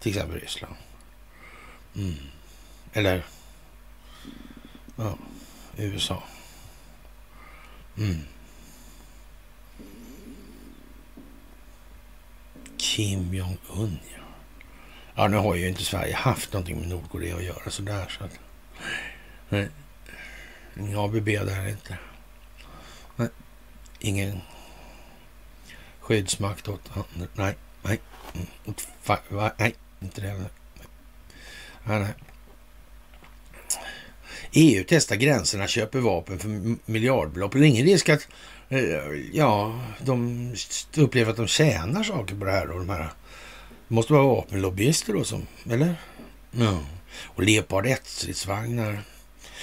S4: Till exempel Ryssland. Mm. Eller ja, USA. Mm. Kim Jong-Un, ja. Ja, nu har ju inte Sverige haft någonting med Nordkorea att göra sådär. Så att, nej, ABB där inte. Nej, ingen skyddsmakt åt Nej, nej, mm, nej, inte det. Nej, nej. EU testar gränserna, köper vapen för miljardbelopp. Det är ingen risk att eh, ja, de upplever att de tjänar saker på det här. Och de här måste vara vapenlobbyister då som, eller? Ja. Och Leopard 1-stridsvagnar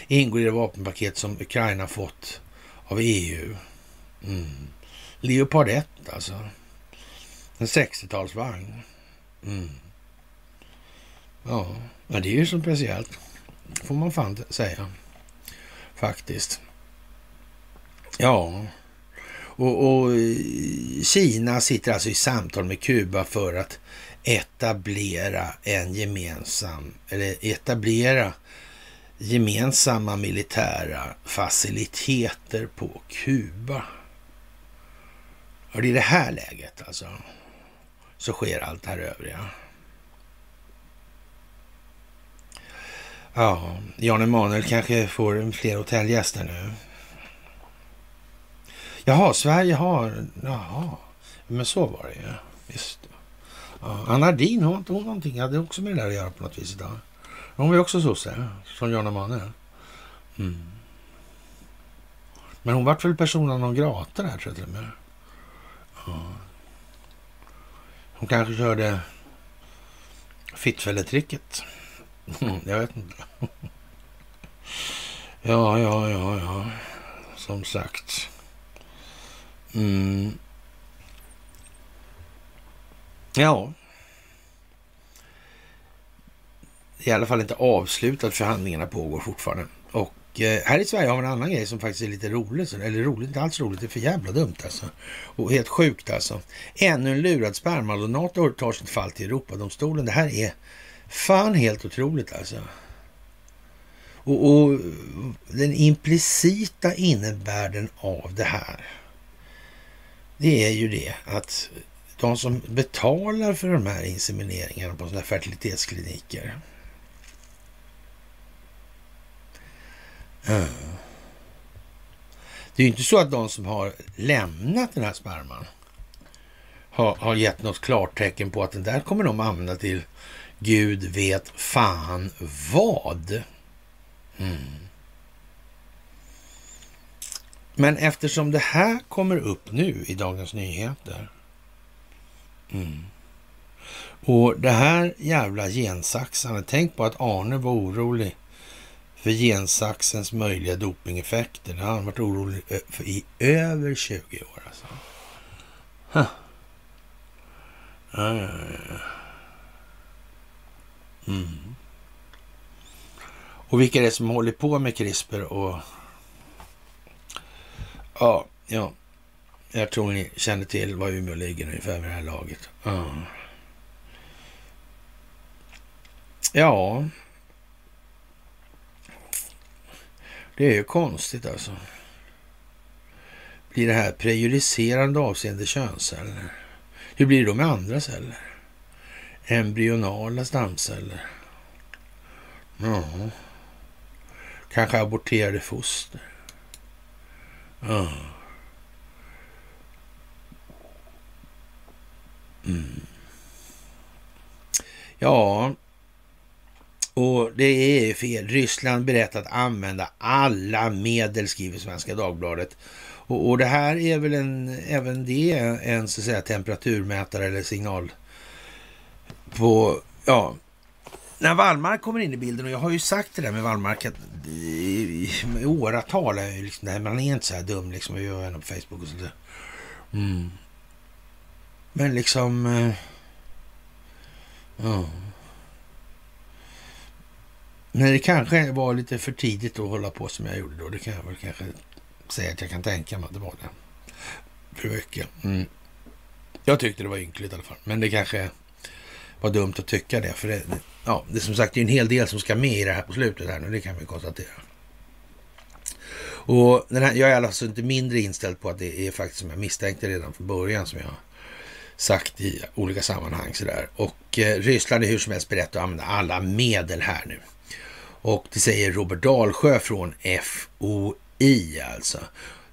S4: ingår i det vapenpaket som Ukraina fått av EU. Mm. Leopard 1 alltså. En 60-talsvagn. Mm. Ja, men det är ju så speciellt. Får man fan säga. Faktiskt. Ja. Och, och eh, Kina sitter alltså i samtal med Kuba för att etablera en gemensam, eller etablera gemensamma militära faciliteter på Kuba. Och det är det här läget alltså, så sker allt det här övriga. Ja, Jan Emanuel kanske får fler hotellgäster nu. Jaha, Sverige har... Jaha, men så var det ju. Just. Ja, Anna Ardin, har inte hon någonting, hade också med det där att göra på något vis idag. Hon var ju också sosse, som Jan Emanuel. Mm. Men hon vart väl personen non grata där, tror jag till och med. Ja. Hon kanske körde fittfälletricket. Mm, jag vet inte. Ja, ja, ja, ja. Som sagt. Mm. Ja. I alla fall inte avslutat. Förhandlingarna pågår fortfarande. Och eh, här i Sverige har vi en annan grej som faktiskt är lite rolig. Eller roligt, inte alls roligt. Det är för jävla dumt alltså. Och helt sjukt alltså. Ännu en lurad spermadonator tar sitt fall till Europadomstolen. Det här är fan helt otroligt alltså. Och, och den implicita innebörden av det här det är ju det att de som betalar för de här insemineringarna på sådana här fertilitetskliniker. Eh. Det är ju inte så att de som har lämnat den här sperman har, har gett något klartecken på att den där kommer de använda till Gud vet fan vad. Mm. Men eftersom det här kommer upp nu i Dagens Nyheter. Mm. Och det här jävla gensaxandet. Tänk på att Arne var orolig för gensaxens möjliga dopingeffekter. Det har han varit orolig för i över 20 år. Alltså. Huh. Ja, ja, ja. Mm. Och vilka är det som håller på med CRISPR och Ja, ja. Jag tror ni känner till var Umeå ligger ungefär vid det här laget. Ja. ja. Det är ju konstigt alltså. Blir det här prejudicerande avseende könsceller? Hur blir det då med andra celler? Embryonala stamceller? Ja. Kanske aborterade foster? Ja. Mm. Ja, och det är fel. Ryssland berett att använda alla medel, skriver Svenska Dagbladet. Och, och, det här är väl en, även det en så att säga temperaturmätare eller signal på, ja, när Wallmark kommer in i bilden, och jag har ju sagt det där med Wallmark att i, i åratal, är liksom, nej, man är inte så här dum liksom, vi gör på Facebook och sånt mm. Men liksom, eh, ja. Men det kanske var lite för tidigt att hålla på som jag gjorde då. Det kan jag väl kanske säga att jag kan tänka mig att det var det. För mycket. Mm. Jag tyckte det var ynkligt i alla fall. Men det kanske var dumt att tycka det. För det, ja, det är som sagt det är en hel del som ska med i det här på slutet här nu. Det kan vi konstatera. Och den här, jag är alltså inte mindre inställd på att det är faktiskt som jag misstänkte redan från början som jag sagt i olika sammanhang sådär. Och eh, Ryssland är hur som helst berett att använda alla medel här nu. Och det säger Robert Dalsjö från FOI alltså.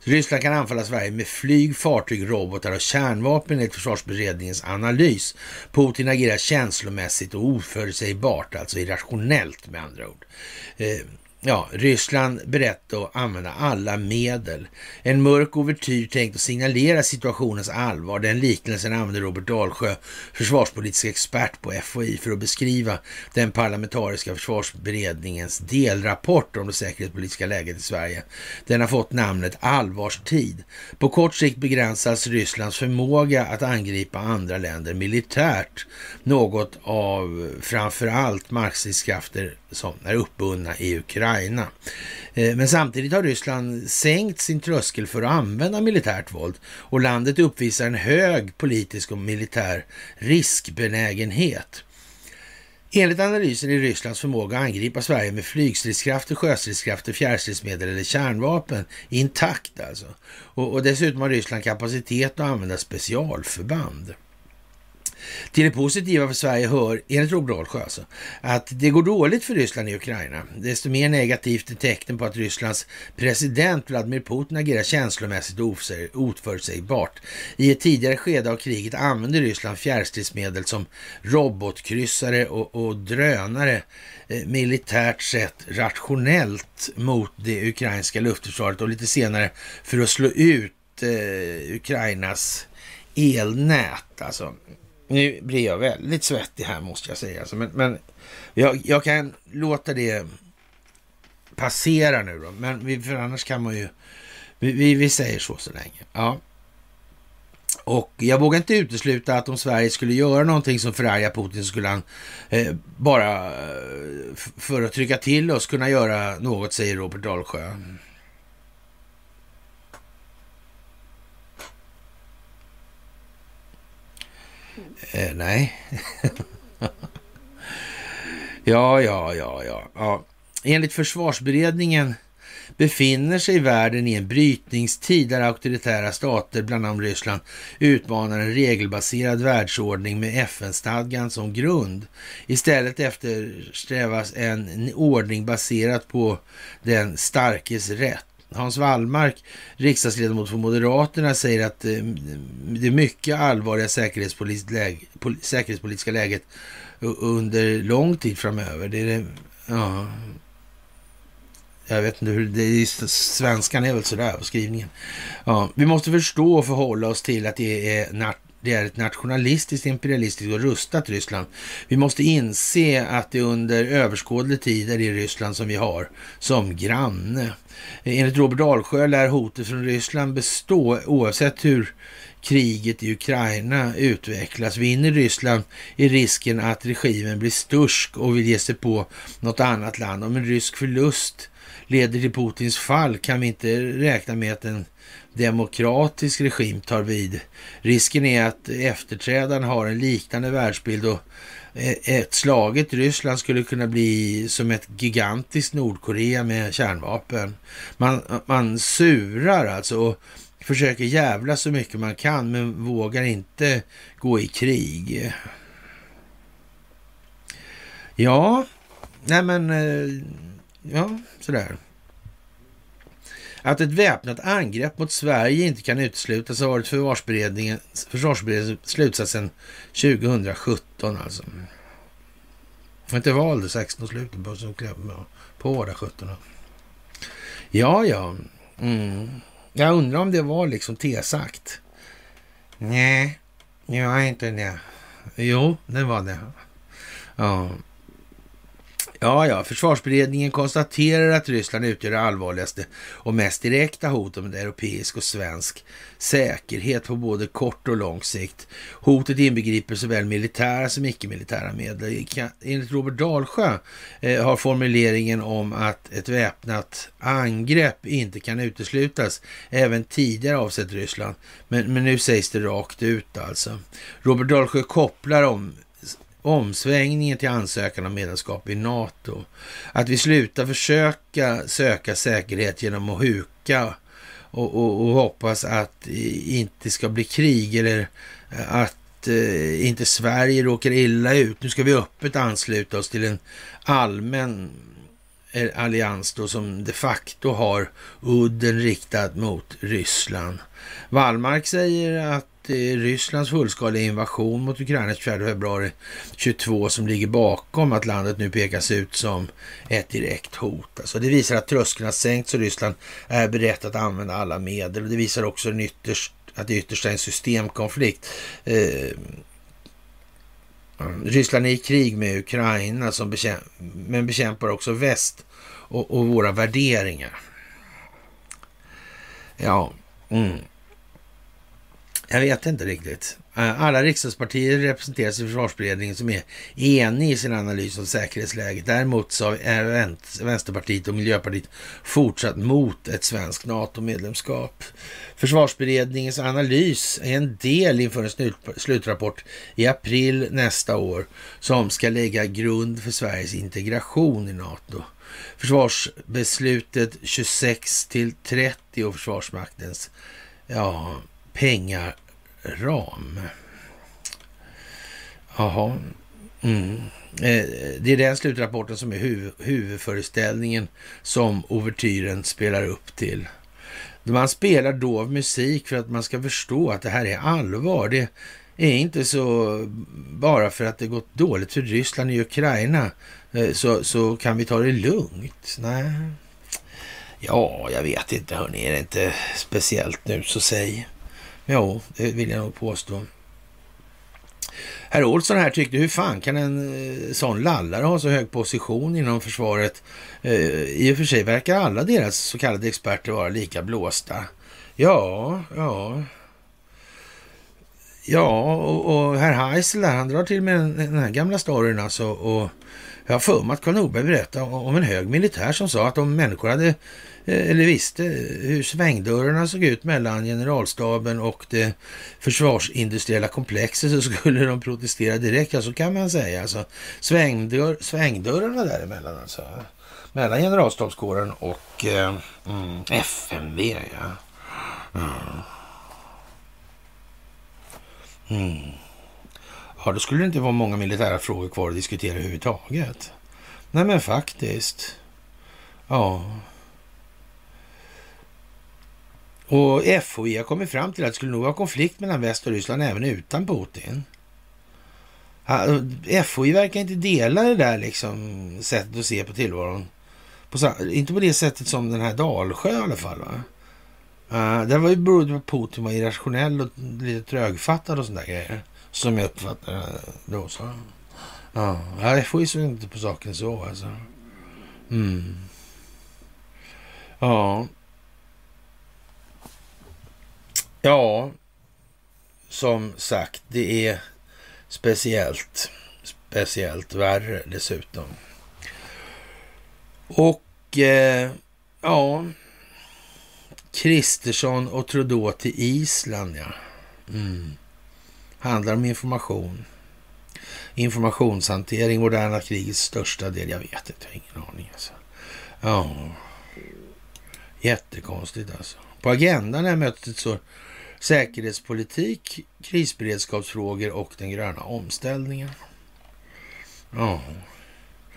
S4: Ryssland kan anfalla Sverige med flyg, fartyg, robotar och kärnvapen enligt försvarsberedningens analys. Putin agerar känslomässigt och oförutsägbart, alltså irrationellt med andra ord. Eh, Ja, Ryssland berett att använda alla medel. En mörk ouvertyr tänkt att signalera situationens allvar. Den liknelsen använder Robert Dalsjö, försvarspolitisk expert på FOI, för att beskriva den parlamentariska försvarsberedningens delrapport om det säkerhetspolitiska läget i Sverige. Den har fått namnet Allvarstid. På kort sikt begränsas Rysslands förmåga att angripa andra länder militärt. Något av framför allt marxistkrafter som är uppbundna i Ukraina. Eh, men samtidigt har Ryssland sänkt sin tröskel för att använda militärt våld och landet uppvisar en hög politisk och militär riskbenägenhet. Enligt analysen är Rysslands förmåga att angripa Sverige med flygstridskrafter, sjöstridskrafter, fjärrstridsmedel eller kärnvapen intakt alltså. Och, och dessutom har Ryssland kapacitet att använda specialförband. Till det positiva för Sverige hör, enligt Robert Rolsjö alltså, att det går dåligt för Ryssland i Ukraina. Desto mer negativt är tecknen på att Rysslands president Vladimir Putin agerar känslomässigt oförutsägbart. I ett tidigare skede av kriget använde Ryssland fjärrstridsmedel som robotkryssare och, och drönare eh, militärt sett rationellt mot det ukrainska luftförsvaret och lite senare för att slå ut eh, Ukrainas elnät. Alltså, nu blir jag väldigt svettig här måste jag säga. Alltså, men men jag, jag, kan låta det passera nu då. Men vi, för annars kan man ju... Vi, vi, vi, säger så så länge. Ja. Och jag vågar inte utesluta att om Sverige skulle göra någonting som förargar Putin så skulle han eh, bara eh, för att trycka till oss kunna göra något, säger Robert Dalsjö. Eh, nej. ja, ja, ja, ja, ja. Enligt försvarsberedningen befinner sig världen i en brytningstid där auktoritära stater, bland annat Ryssland, utmanar en regelbaserad världsordning med FN-stadgan som grund. Istället eftersträvas en ordning baserad på den starkes rätt Hans Wallmark, riksdagsledamot för Moderaterna, säger att eh, det mycket allvarliga säkerhetspolitiska läget under lång tid framöver. Det är det, ja, jag vet inte hur, det är, svenskan är väl sådär, skrivningen. Ja, vi måste förstå och förhålla oss till att det är det är ett nationalistiskt, imperialistiskt och rustat Ryssland. Vi måste inse att det under överskådlig tid är det Ryssland som vi har som granne. Enligt Robert Dalsjö lär hotet från Ryssland bestå oavsett hur kriget i Ukraina utvecklas. Vinner Ryssland är risken att regimen blir stursk och vill ge sig på något annat land. Om en rysk förlust leder till Putins fall kan vi inte räkna med att en demokratisk regim tar vid. Risken är att efterträdaren har en liknande världsbild och eh, ett slaget Ryssland skulle kunna bli som ett gigantiskt Nordkorea med kärnvapen. Man, man surar alltså och försöker jävla så mycket man kan men vågar inte gå i krig. Ja, nej men, eh, ja, sådär. Att ett väpnat angrepp mot Sverige inte kan uteslutas har varit försvarsberedningens, försvarsberedningens slutsats sedan 2017 alltså. Inte valde 16 slutet på, som på där 17. Ja, ja. Mm. Jag undrar om det var liksom tesagt. Nej, jag är inte det. Jo, det var det. Ja. Ja, ja, försvarsberedningen konstaterar att Ryssland utgör det allvarligaste och mest direkta hotet mot europeisk och svensk säkerhet på både kort och lång sikt. Hotet inbegriper såväl militära som icke-militära medel. Enligt Robert Dalsjö eh, har formuleringen om att ett väpnat angrepp inte kan uteslutas även tidigare avsett Ryssland. Men, men nu sägs det rakt ut alltså. Robert Dalsjö kopplar om omsvängningen till ansökan om medlemskap i NATO. Att vi slutar försöka söka säkerhet genom att huka och, och, och hoppas att det inte ska bli krig eller eh, att eh, inte Sverige råkar illa ut. Nu ska vi öppet ansluta oss till en allmän eh, allians då som de facto har udden riktad mot Ryssland. Wallmark säger att Rysslands fullskaliga invasion mot Ukraina 24 februari 22 som ligger bakom att landet nu pekas ut som ett direkt hot. Alltså det visar att tröskeln har sänkts och Ryssland är berett att använda alla medel. Och det visar också en ytterst, att det ytterst är en systemkonflikt. Eh, Ryssland är i krig med Ukraina som bekämp men bekämpar också väst och, och våra värderingar. Ja, mm. Jag vet inte riktigt. Eh, alla riksdagspartier representeras i försvarsberedningen som är enig i sin analys av säkerhetsläget. Däremot så är Vänsterpartiet och Miljöpartiet fortsatt mot ett svenskt NATO-medlemskap. Försvarsberedningens analys är en del inför en slutrapport i april nästa år som ska lägga grund för Sveriges integration i NATO. Försvarsbeslutet 26 till 30 och Försvarsmaktens ja, pengaram. Jaha. Mm. Eh, det är den slutrapporten som är huv huvudföreställningen som ouvertyren spelar upp till. Man spelar dov musik för att man ska förstå att det här är allvar. Det är inte så bara för att det gått dåligt för Ryssland i Ukraina eh, så, så kan vi ta det lugnt. Nej. Ja, jag vet inte hörni, är det inte speciellt nu så säg. Jo, det vill jag nog påstå. Herr Olsson här tyckte, hur fan kan en eh, sån lallare ha så hög position inom försvaret? Eh, I och för sig verkar alla deras så kallade experter vara lika blåsta. Ja, ja. Ja, och, och herr Heisel där, han drar till med den, här gamla storyn alltså. Och jag har för mig att Karl Norberg berättade om en hög militär som sa att om människor hade Eh, eller visste eh, hur svängdörrarna såg ut mellan generalstaben och det försvarsindustriella komplexet så skulle de protestera direkt. Ja, så kan man säga. Alltså, svängdörr, svängdörrarna däremellan alltså. Mellan generalstabskåren och eh, mm, FMV. Ja. Mm. Mm. Ja, då skulle det inte vara många militära frågor kvar att diskutera överhuvudtaget. Nej, men faktiskt. Ja. Och FOI har kommit fram till att det skulle nog vara konflikt mellan väst och Ryssland även utan Putin. FOI verkar inte dela det där liksom sättet att se på tillvaron. På, inte på det sättet som den här Dalsjö i alla fall. Va? Uh, det var ju beroende på att Putin var irrationell och lite trögfattad och sådana grejer. Som jag uppfattade det då. Så. Ja, FOI såg inte på saken så alltså. Mm. Ja. Ja, som sagt, det är speciellt, speciellt värre dessutom. Och eh, ja, Kristersson och Trudeau till Island, ja. Mm. Handlar om information. Informationshantering, moderna krigets största del. Jag vet inte, jag har ingen aning. Alltså. Ja, jättekonstigt alltså. På agendan här mötet så säkerhetspolitik, krisberedskapsfrågor och den gröna omställningen. Ja.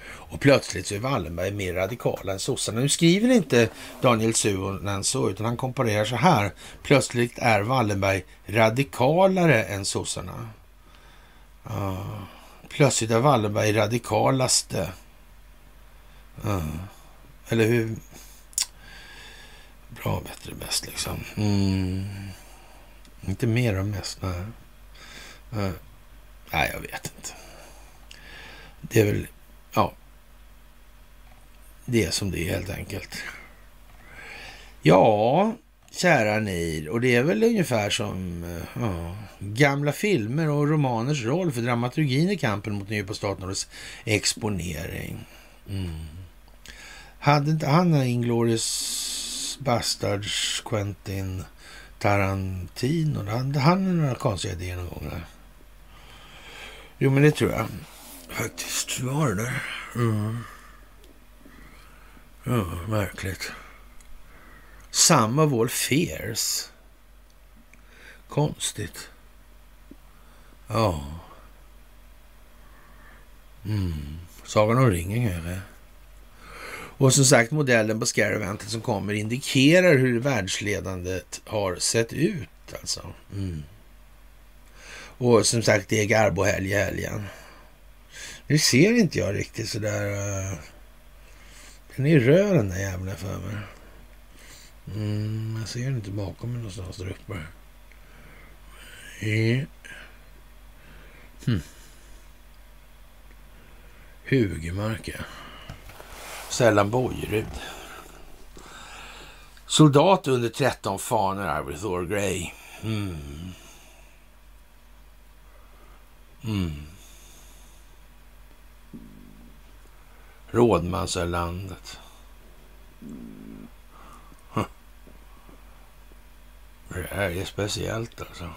S4: Och plötsligt så är Wallenberg mer radikal än sossarna. Nu skriver inte Daniel Suhonen så, utan han komparerar så här. Plötsligt är Wallenberg radikalare än sossarna. Ja. Plötsligt är Wallenberg radikalaste. Ja. Eller hur? Bra, bättre, bäst liksom. Mm. Inte mer och mest, nej. Eh, nej. jag vet inte. Det är väl, ja. Det är som det är helt enkelt. Ja, kära ni. Och det är väl ungefär som eh, ja, gamla filmer och romaners roll för dramaturgin i kampen mot nypostaten staten och dess exponering. Mm. Hade inte han Inglourious Bastards Quentin Tarantino. Hade han några konstiga idéer någon gång? Jo, men det tror jag faktiskt. Var det där? Mm. Ja, märkligt. Samma of fears. Konstigt. Ja. Mm. Sagan om ringen kanske. Och som sagt, modellen på Scaravantet som kommer indikerar hur världsledandet har sett ut. Alltså. Mm. Och som sagt, det är Garbo-helg i helgen. Nu ser inte jag riktigt sådär... Uh, eh, den är röd den där jävla för mig. Mm, jag ser den inte bakom mig någonstans där uppe. Mm. Hugemark, Hugemarka. Sällan Bojerud. Soldat under 13 fanor. Arvid Thor Grey. Mm. Mm. Rådmansölandet. Huh. Det här är speciellt alltså.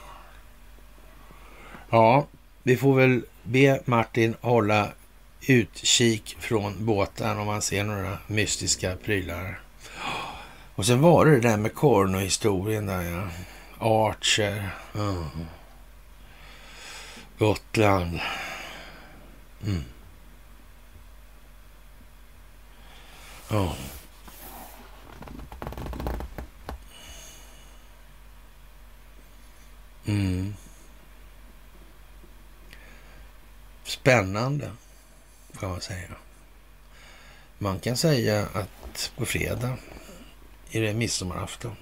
S4: Ja, vi får väl be Martin hålla utkik från båten om man ser några mystiska prylar. Och sen var det det där med Korno-historien där ja. Archer. Mm. Gotland. Mm. Ja. Mm. Spännande, kan man säga. Man kan säga att på fredag är det midsommarafton.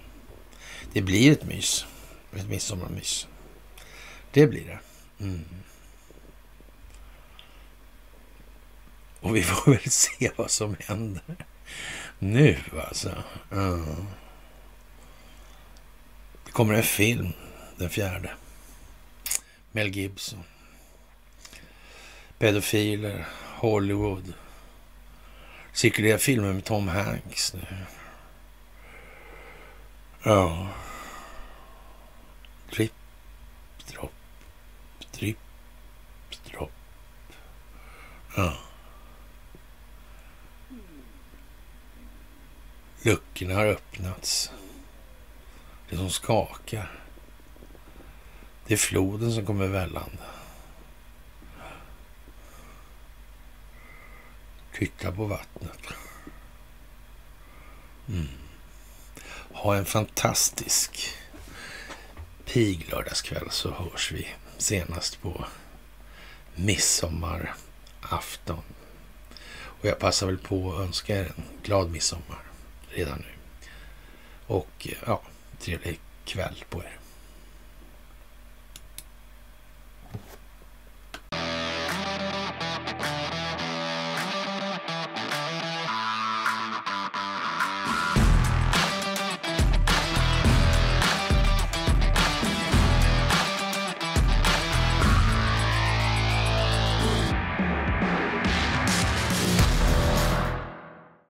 S4: Det blir ett mys. Ett midsommarmys. Det blir det. Mm. Och vi får väl se vad som händer nu alltså. Mm. Det kommer en film den fjärde. Mel Gibson. Pedofiler, Hollywood. Cirkulerar filmer med Tom Hanks nu. Ja. Tripp, dropp, tripp, dropp. Ja. Luckorna har öppnats. Det som skakar. Det är floden som kommer vällande. Titta på vattnet. Mm. Ha en fantastisk pig lördagskväll så hörs vi senast på midsommarafton. Och jag passar väl på att önska er en glad midsommar redan nu. Och eh, ja, trevlig kväll på er.